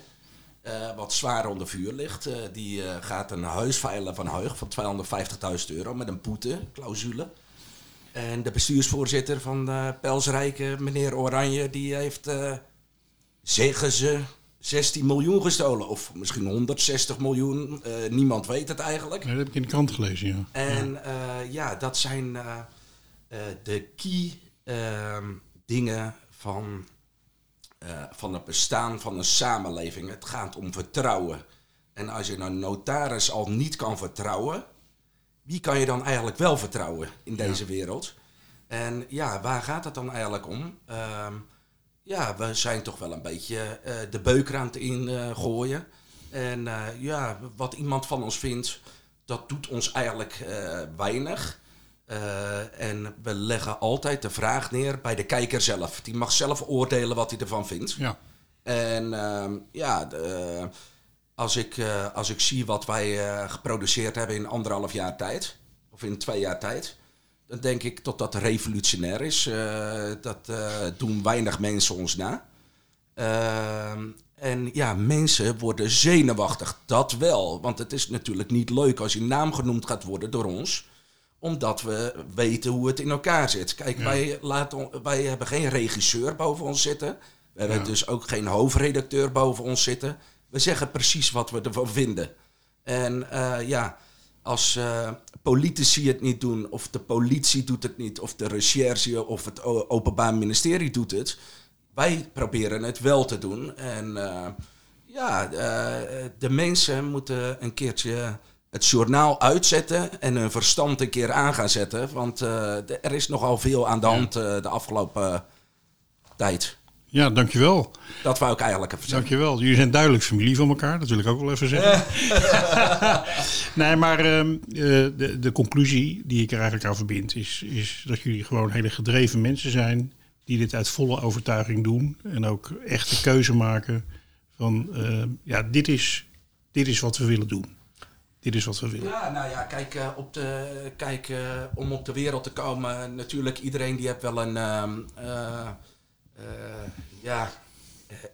S4: Eh, wat zwaar onder vuur ligt. Eh, die eh, gaat een huis veilen van Huig van 250.000 euro met een boete, clausule. En de bestuursvoorzitter van uh, Pels Rijken, meneer Oranje, die heeft, zeggen ze, 16 miljoen gestolen. Of misschien 160 miljoen. Niemand weet het eigenlijk.
S2: Ja, dat heb ik in de krant gelezen, ja.
S4: En ja, dat zijn de key ehm, dingen van, eh, van het bestaan van een samenleving. Het gaat om vertrouwen. En als je een notaris al niet kan vertrouwen, wie kan je dan eigenlijk wel vertrouwen in deze wereld? En ja, waar gaat het dan eigenlijk om? Ehm, ja, we zijn toch wel een beetje eh, de beuker aan het ingooien. en eh, ja, wat iemand van ons vindt, dat doet ons eigenlijk weinig. Eh, en we leggen altijd de vraag neer bij de kijker zelf. Die mag zelf oordelen wat hij ervan vindt.
S2: Ja,
S4: En ehm, ja, de- als, ik, eh, als ik zie wat wij eh, geproduceerd hebben in anderhalf jaar tijd, of in twee jaar tijd, dan denk ik dat dat revolutionair is. Dat doen weinig mensen ons na. Ehm, en ja, mensen worden zenuwachtig, dat wel. Want het is natuurlijk niet leuk als je naam genoemd gaat worden door ons omdat we weten hoe het in elkaar zit. Kijk, wij, laten, wij hebben geen regisseur boven ons zitten. We hebben dus ook geen hoofdredacteur boven ons zitten. We zeggen precies wat we ervan vinden. En eh, ja, als eh, politici het niet doen, of de politie doet het niet, of de recherche of het Openbaar Ministerie doet het. Wij proberen het wel te doen. En eh, ja, de mensen moeten een keertje het journaal uitzetten en hun verstand een keer aan gaan zetten. Want eh, er is nogal veel aan de hand eh, de afgelopen tijd.
S2: Ja, dankjewel.
S4: Dat wou ik eigenlijk even zeggen.
S2: Dankjewel. Jullie zijn duidelijk familie van elkaar, dat wil ik ook wel even zeggen. nee, maar ehm, eh, de, de conclusie die ik er eigenlijk aan verbind is, is dat jullie gewoon hele gedreven mensen zijn die dit uit volle overtuiging doen en ook echt de keuze maken van eh, ja, dit is, dit is wat we willen doen. Is wat we willen.
S4: Ja, nou ja, kijk, eh, op de, kijk eh, om op de wereld te komen, natuurlijk, iedereen die heeft wel een, ehm, eh, ja,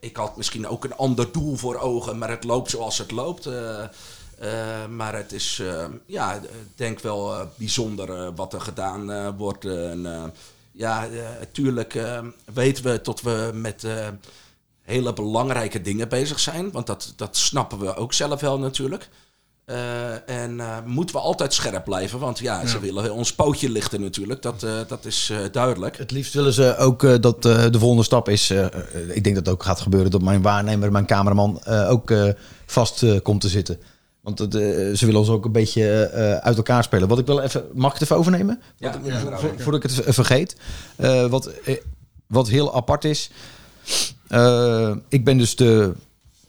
S4: ik had misschien ook een ander doel voor ogen, maar het loopt zoals het loopt. maar het is, eh, ja, denk wel bijzonder wat er gedaan wordt. en, ja, natuurlijk weten we tot we met hele belangrijke dingen bezig zijn, want dat, dat snappen we ook zelf wel natuurlijk. Eh, en eh, moeten we altijd scherp blijven, want ja, ze willen ons pootje lichten natuurlijk, dat, eh, dat is eh, duidelijk.
S3: Het liefst willen ze ook eh, dat eh, de volgende stap is. eh, eh, ik denk dat het ook gaat gebeuren dat mijn waarnemer, mijn cameraman, eh, ook eh, vast eh, komt te zitten. Want eh, ze willen ons ook een beetje eh, uit elkaar spelen. Wat ik wel even. Mag ik het even overnemen?
S4: Ja,
S3: Wat-
S4: ja,
S3: vo-
S4: ja.
S3: vo- Voordat ik het vergeet. Eh, wat, eh, wat heel apart is. eh, ik ben dus de.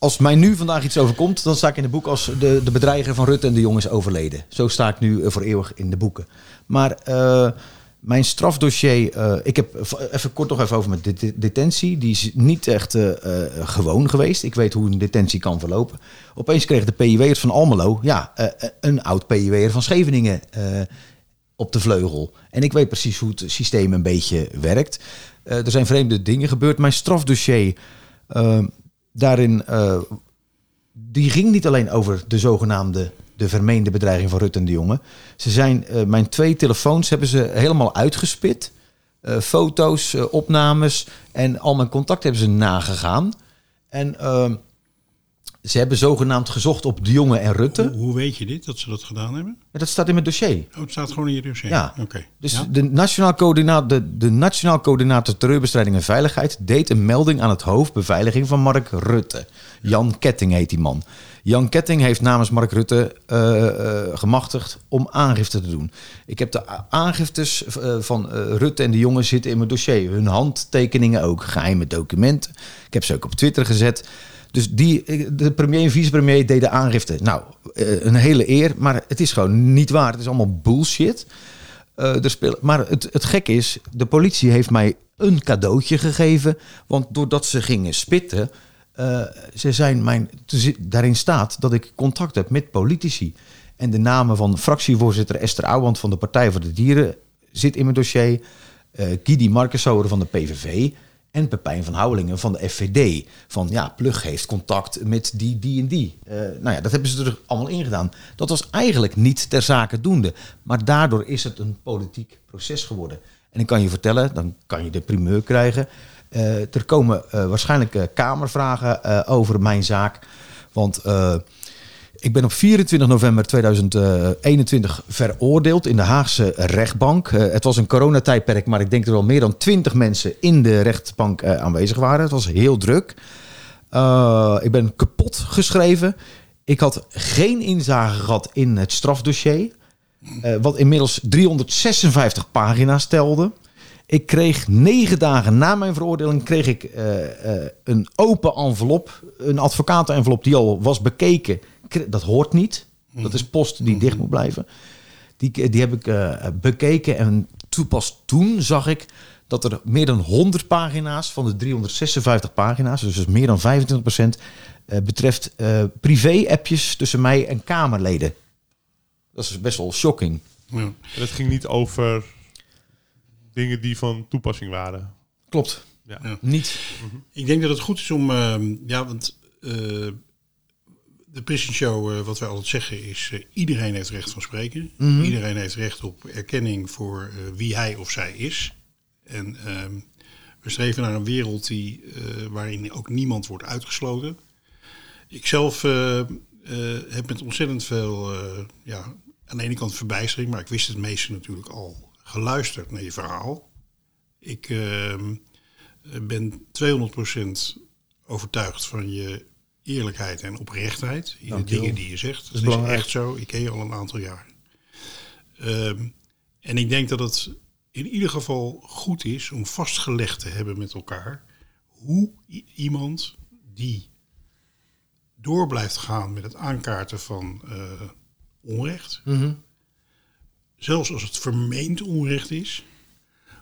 S3: Als mij nu vandaag iets overkomt, dan sta ik in het boek als de, de bedreiger van Rutte en de jongen is overleden. Zo sta ik nu eh, voor eeuwig in de boeken. Maar eh, mijn strafdossier, eh, ik heb even kort nog even over mijn det- detentie. Die is niet echt gewoon geweest. Ik weet hoe een detentie kan verlopen. Opeens kreeg de PIW'ers van Almelo, ja, een oud PIW'er van Scheveningen op de vleugel. En ik weet precies hoe het systeem een beetje werkt. Er zijn vreemde dingen gebeurd. Mijn strafdossier, daarin, eh, die ging niet alleen over de zogenaamde, de vermeende bedreiging van Rutte en de Jonge. Ze zijn, eh, mijn twee telefoons hebben ze helemaal uitgespit. Eh, foto's, opnames en al mijn contacten hebben ze nagegaan. En ehm, ze hebben zogenaamd gezocht op de Jonge en Rutte.
S2: Hoe, hoe weet je dit, dat ze dat gedaan hebben?
S3: Ja, dat staat in mijn dossier.
S2: Oh, het staat gewoon in je dossier.
S3: Ja.
S2: Oké.
S3: Dus
S2: Ja?
S3: de, nationaal coördinator, de, de Nationaal Coördinator Terreurbestrijding en Veiligheid deed een melding aan het hoofd beveiliging van Mark Rutte. Jan Ketting heet die man. Jan Ketting heeft namens Mark Rutte eh, eh, gemachtigd om aangifte te doen. Ik heb de aangiftes eh, van Rutte en de jongen zitten in mijn dossier. Hun handtekeningen ook, geheime documenten. Ik heb ze ook op Twitter gezet. Dus die, eh, de premier en vicepremier deden aangifte. Nou, eh, een hele eer, maar het is gewoon niet waar. Het is allemaal bullshit. Eh, er maar het, het gek is, de politie heeft mij een cadeautje gegeven. Want doordat ze gingen spitten, eh, ze zijn mijn, daarin staat dat ik contact heb met politici. En de namen van fractievoorzitter Esther Ouwand van de Partij voor de Dieren zit in mijn dossier. Gidi Markensauer van de PVV. En Pepijn van Houwelingen van de FVD. Van ja, Plug heeft contact met die, die en die. Eh, nou ja, dat hebben ze er allemaal in gedaan. Dat was eigenlijk niet ter zake doende. Maar daardoor is het een politiek proces geworden. En ik kan je vertellen, dan kan je de primeur krijgen. Eh, er komen eh, waarschijnlijk eh, kamervragen over mijn zaak. Want ik ben op 24 november 2021 veroordeeld in de Haagse rechtbank. Eh, het was een coronatijdperk, maar ik denk dat er wel meer dan 20 mensen in de rechtbank eh, aanwezig waren. Het was heel druk. Eh, ik ben kapot geschreven. Ik had geen inzage gehad in het strafdossier. eh, wat inmiddels 356 pagina's telde. Ik kreeg negen dagen na mijn veroordeling kreeg ik eh, eh, een open envelop, een advocatenenvelop die al was bekeken. Dat hoort niet. Dat is post die dicht moet blijven. Die, die heb ik eh, bekeken en toen pas toen zag ik dat er meer dan 100 pagina's van de 356 pagina's, dus dat meer dan 25% eh, betreft eh, privé-appjes tussen mij en Kamerleden. Dat is best wel shocking.
S2: Ja.
S1: En het ging niet over dingen die van toepassing waren.
S3: Klopt.
S1: Ja.
S2: Ja.
S3: Niet.
S2: Ik denk dat het goed is om, ehm, ja, want eh, de Prison Show, eh, wat wij altijd zeggen, is eh, iedereen heeft recht van spreken. Iedereen heeft recht op erkenning voor eh, wie hij of zij is. En ehm, We streven naar een wereld die, eh, waarin ook niemand wordt uitgesloten. Ik zelf eh, eh, heb met ontzettend veel, eh, ja, aan de ene kant verbijstering, maar ik wist het meeste natuurlijk al, geluisterd naar je verhaal. Ik ehm, ben 200% overtuigd van je eerlijkheid en oprechtheid in de dingen die je zegt. Dat
S3: is
S2: echt zo. Ik ken je al een aantal jaar. Ehm, en ik denk dat het in ieder geval goed is om vastgelegd te hebben met elkaar hoe iemand die door blijft gaan met het aankaarten van eh, onrecht,
S3: Mhm.
S2: Zelfs als het vermeend onrecht is,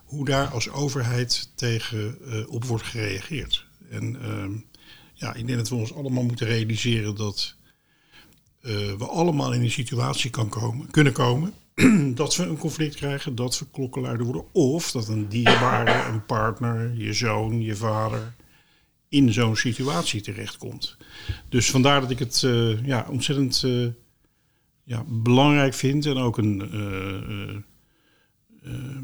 S2: hoe daar als overheid tegen eh, op wordt gereageerd. En ehm, ja, ik denk dat we ons allemaal moeten realiseren dat eh, we allemaal in een situatie kan komen, kunnen komen dat we een conflict krijgen, dat we klokkenluider worden. Of dat een dierbare, een partner, je zoon, je vader in zo'n situatie terechtkomt. Dus vandaar dat ik het eh, ja, ontzettend ja, belangrijk vind en ook, een, eh, eh, eh,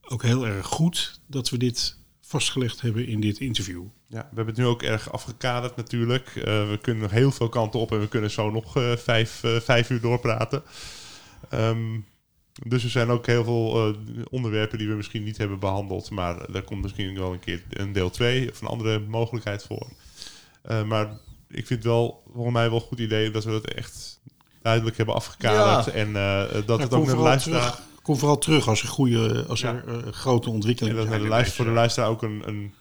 S2: ook heel erg goed dat we dit vastgelegd hebben in dit interview.
S1: Ja, we hebben het nu ook erg afgekaderd natuurlijk. We kunnen nog heel veel kanten op en we kunnen zo nog vijf, vijf uur doorpraten. Ehm, dus er zijn ook heel veel onderwerpen die we misschien niet hebben behandeld. Maar daar komt misschien wel een keer een deel 2 of een andere mogelijkheid voor. Maar ik vind wel, volgens mij wel een goed idee dat we dat echt duidelijk hebben afgekaderd.
S3: Ja.
S1: En eh, dat
S2: Ja,
S1: het ook naar de luisteraar...
S2: terug- Kom vooral terug als er, goede, als er eh, grote
S1: En
S2: ontwikkelingen
S1: dat
S2: zijn.
S1: de
S2: in
S1: luister, voor de luisteraar ook een, een,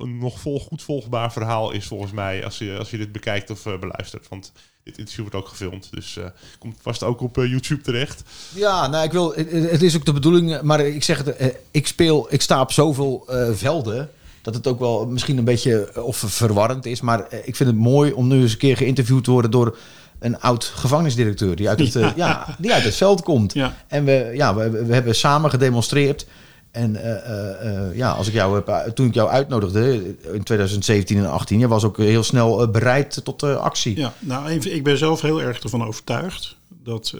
S1: een nog vol, goed volgbaar verhaal is volgens mij als je, als je dit bekijkt of eh, beluistert. Want dit interview wordt ook gefilmd, dus eh, komt vast ook op eh, YouTube terecht.
S3: Ja, nou, ik wil, het- is ook de bedoeling, maar ik zeg het, eh, ik speel, ik sta op zoveel eh, velden dat het ook wel misschien een beetje eh, of verwarrend is, maar eh, ik vind het mooi om nu eens een keer geïnterviewd te worden door een oud gevangenisdirecteur die uit het, eh, ja, die uit het veld komt.
S2: Ja.
S3: En we, ja, we, we hebben samen gedemonstreerd. En eh, eh, ja, als ik jou heb, toen ik jou uitnodigde in 2017 en 18, je was ook heel snel bereid tot actie.
S2: Ja, nou, ik ben zelf heel erg ervan overtuigd dat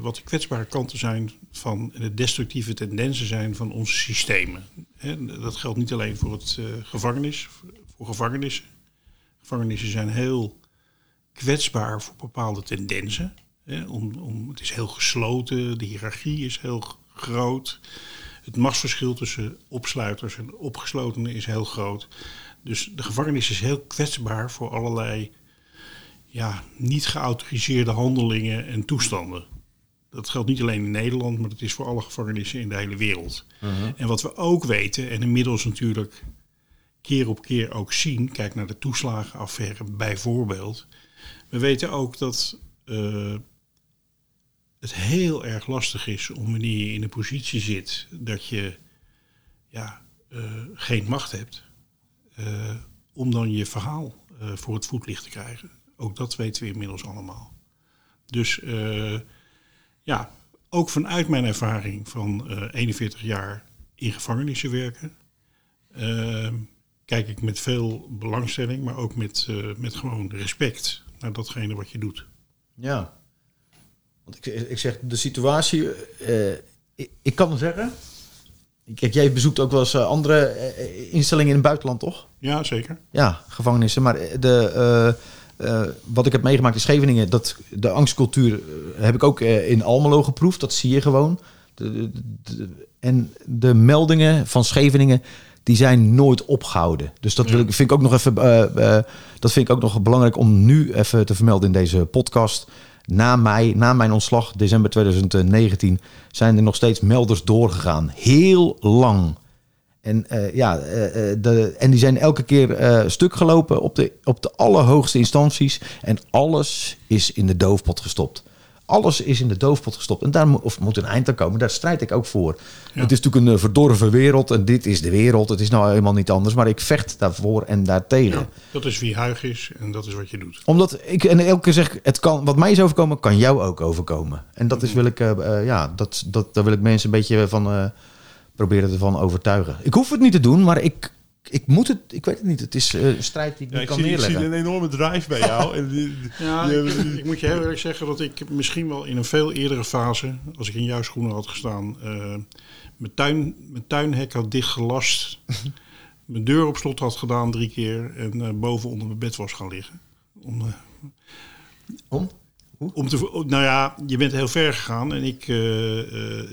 S2: wat de kwetsbare kanten zijn van en de destructieve tendensen zijn van onze systemen. Hè, dat geldt niet alleen voor het gevangenis, voor gevangenissen. Gevangenissen zijn heel kwetsbaar voor bepaalde tendensen. Hè, om, om, het is heel gesloten, de hiërarchie is heel groot. Het machtsverschil tussen opsluiters en opgeslotenen is heel groot. Dus de gevangenis is heel kwetsbaar voor allerlei ja, niet geautoriseerde handelingen en toestanden. Dat geldt niet alleen in Nederland, maar dat is voor alle gevangenissen in de hele wereld. En wat we ook weten, en inmiddels natuurlijk keer op keer ook zien, kijk naar de toeslagenaffaire bijvoorbeeld. We weten ook dat eh, het heel erg lastig is om wanneer je in een positie zit dat je ja, eh, geen macht hebt, eh, om dan je verhaal voor het voetlicht te krijgen. Ook dat weten we inmiddels allemaal. Dus ja, ook vanuit mijn ervaring van eh, 41 jaar in gevangenissen werken, kijk ik met veel belangstelling, maar ook met, met gewoon respect naar datgene wat je doet.
S3: Ja. Want ik, ik zeg, de situatie... eh, ik, ik kan zeggen... Kijk, jij bezoekt ook wel eens eh, andere eh, instellingen in het buitenland, toch?
S2: Ja, zeker.
S3: Ja, gevangenissen. Maar de, wat ik heb meegemaakt in Scheveningen... Dat, de angstcultuur heb ik ook in Almelo geproefd. Dat zie je gewoon. De, de- de- en de meldingen van Scheveningen... Die zijn nooit opgehouden. Dus dat wil ik, vind ik ook nog even. eh, eh, dat vind ik ook nog belangrijk om nu even te vermelden in deze podcast. Na, mij, na mijn ontslag, december 2019, zijn er nog steeds melders doorgegaan. Heel lang. En, eh, ja, de, en die zijn elke keer eh, stuk gelopen op de, op de allerhoogste instanties. En alles is in de doofpot gestopt. Alles is in de doofpot gestopt. En daar mo- of moet een eind aan komen. Daar strijd ik ook voor. Het is natuurlijk een eh, verdorven wereld. En dit is de wereld. Het is nou helemaal niet anders. Maar ik vecht daarvoor en daartegen.
S2: Dat is wie Huig is en dat is wat je doet.
S3: Omdat ik en elke keer zeg, het kan, wat mij is overkomen, kan jou ook overkomen. En dat is wil ik, eh, eh, ja, dat, dat, daar wil ik mensen een beetje van proberen ervan overtuigen. Ik hoef het niet te doen, maar ik, ik moet het, ik weet het niet. Het is eh, een strijd die ik
S1: Ja,
S3: niet
S1: ik,
S3: kan
S1: zie, ik zie
S3: neerleggen.
S1: een enorme drive bij jou. en die-
S2: Ja,
S1: die-
S2: ik, ik moet je heel eerlijk zeggen dat ik misschien wel in een veel eerdere fase, als ik in jouw schoenen had gestaan, eh, mijn, tuin, mijn tuinhek had dichtgelast, mijn deur op slot had gedaan drie keer en eh, boven onder mijn bed was gaan liggen. Om, eh,
S3: Om?
S2: om te, nou ja, je bent heel ver gegaan en ik, eh, eh,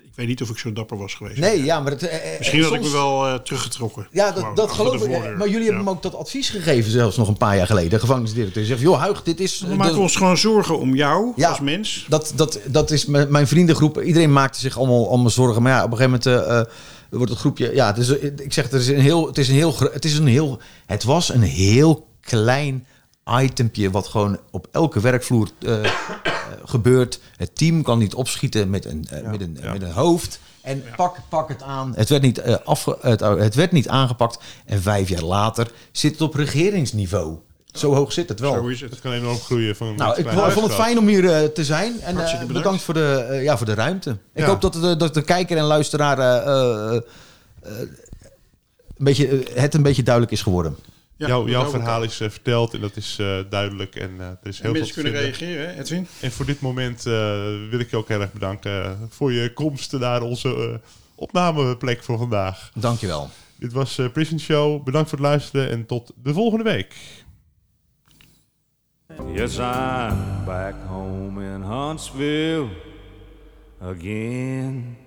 S2: ik weet niet of ik zo dapper was geweest.
S3: Nee, ja, maar het, eh, eh,
S2: Misschien had ik me wel eh, teruggetrokken.
S3: Ja, dat, dat geloof ik. Maar jullie hebben hem ook dat advies gegeven, zelfs nog een paar jaar geleden. De gevangenisdirecteur zegt: Joh, Huig, dit is.
S2: We maken ons gewoon zorgen om jou
S3: Ja.
S2: als mens.
S3: Dat, dat, dat is mijn vriendengroep. Iedereen maakte zich allemaal, allemaal zorgen. Maar ja, op een gegeven moment eh, wordt het groepje. Ja, het is, ik zeg, het is een heel. Het is een heel. Het is een heel. Het was een heel klein itempje. wat gewoon op elke werkvloer gebeurt. Het team kan niet opschieten met een, eh, met een, met een hoofd. En pak, pak het aan. Het werd, niet, eh, afge, het, het werd niet aangepakt. En vijf jaar later zit het op regeringsniveau. Zo hoog zit het wel.
S2: Zo is het.
S1: Het kan enorm groeien van
S3: Nou, ik, vond het fijn om hier eh, te zijn. En eh, bedankt.
S2: bedankt.
S3: voor de, eh, ja, voor de ruimte. Ik
S1: Ja.
S3: hoop dat de, dat de kijker en luisteraar eh, eh, eh, een beetje, eh, het een beetje duidelijk is geworden.
S2: Ja,
S1: Jouw- verhaal is eh, verteld en dat is eh, duidelijk. En eh, er is
S2: En
S1: heel veel
S2: mensen
S1: te
S2: kunnen
S1: vinden.
S2: reageren, hè, Edwin?
S1: En voor dit moment eh, wil ik je ook heel erg bedanken voor je komst naar onze opnameplek voor vandaag.
S3: Dankjewel.
S1: Dit was Prison Show. Bedankt voor het luisteren en tot de volgende week.
S5: Yes, I'm back home in Huntsville again.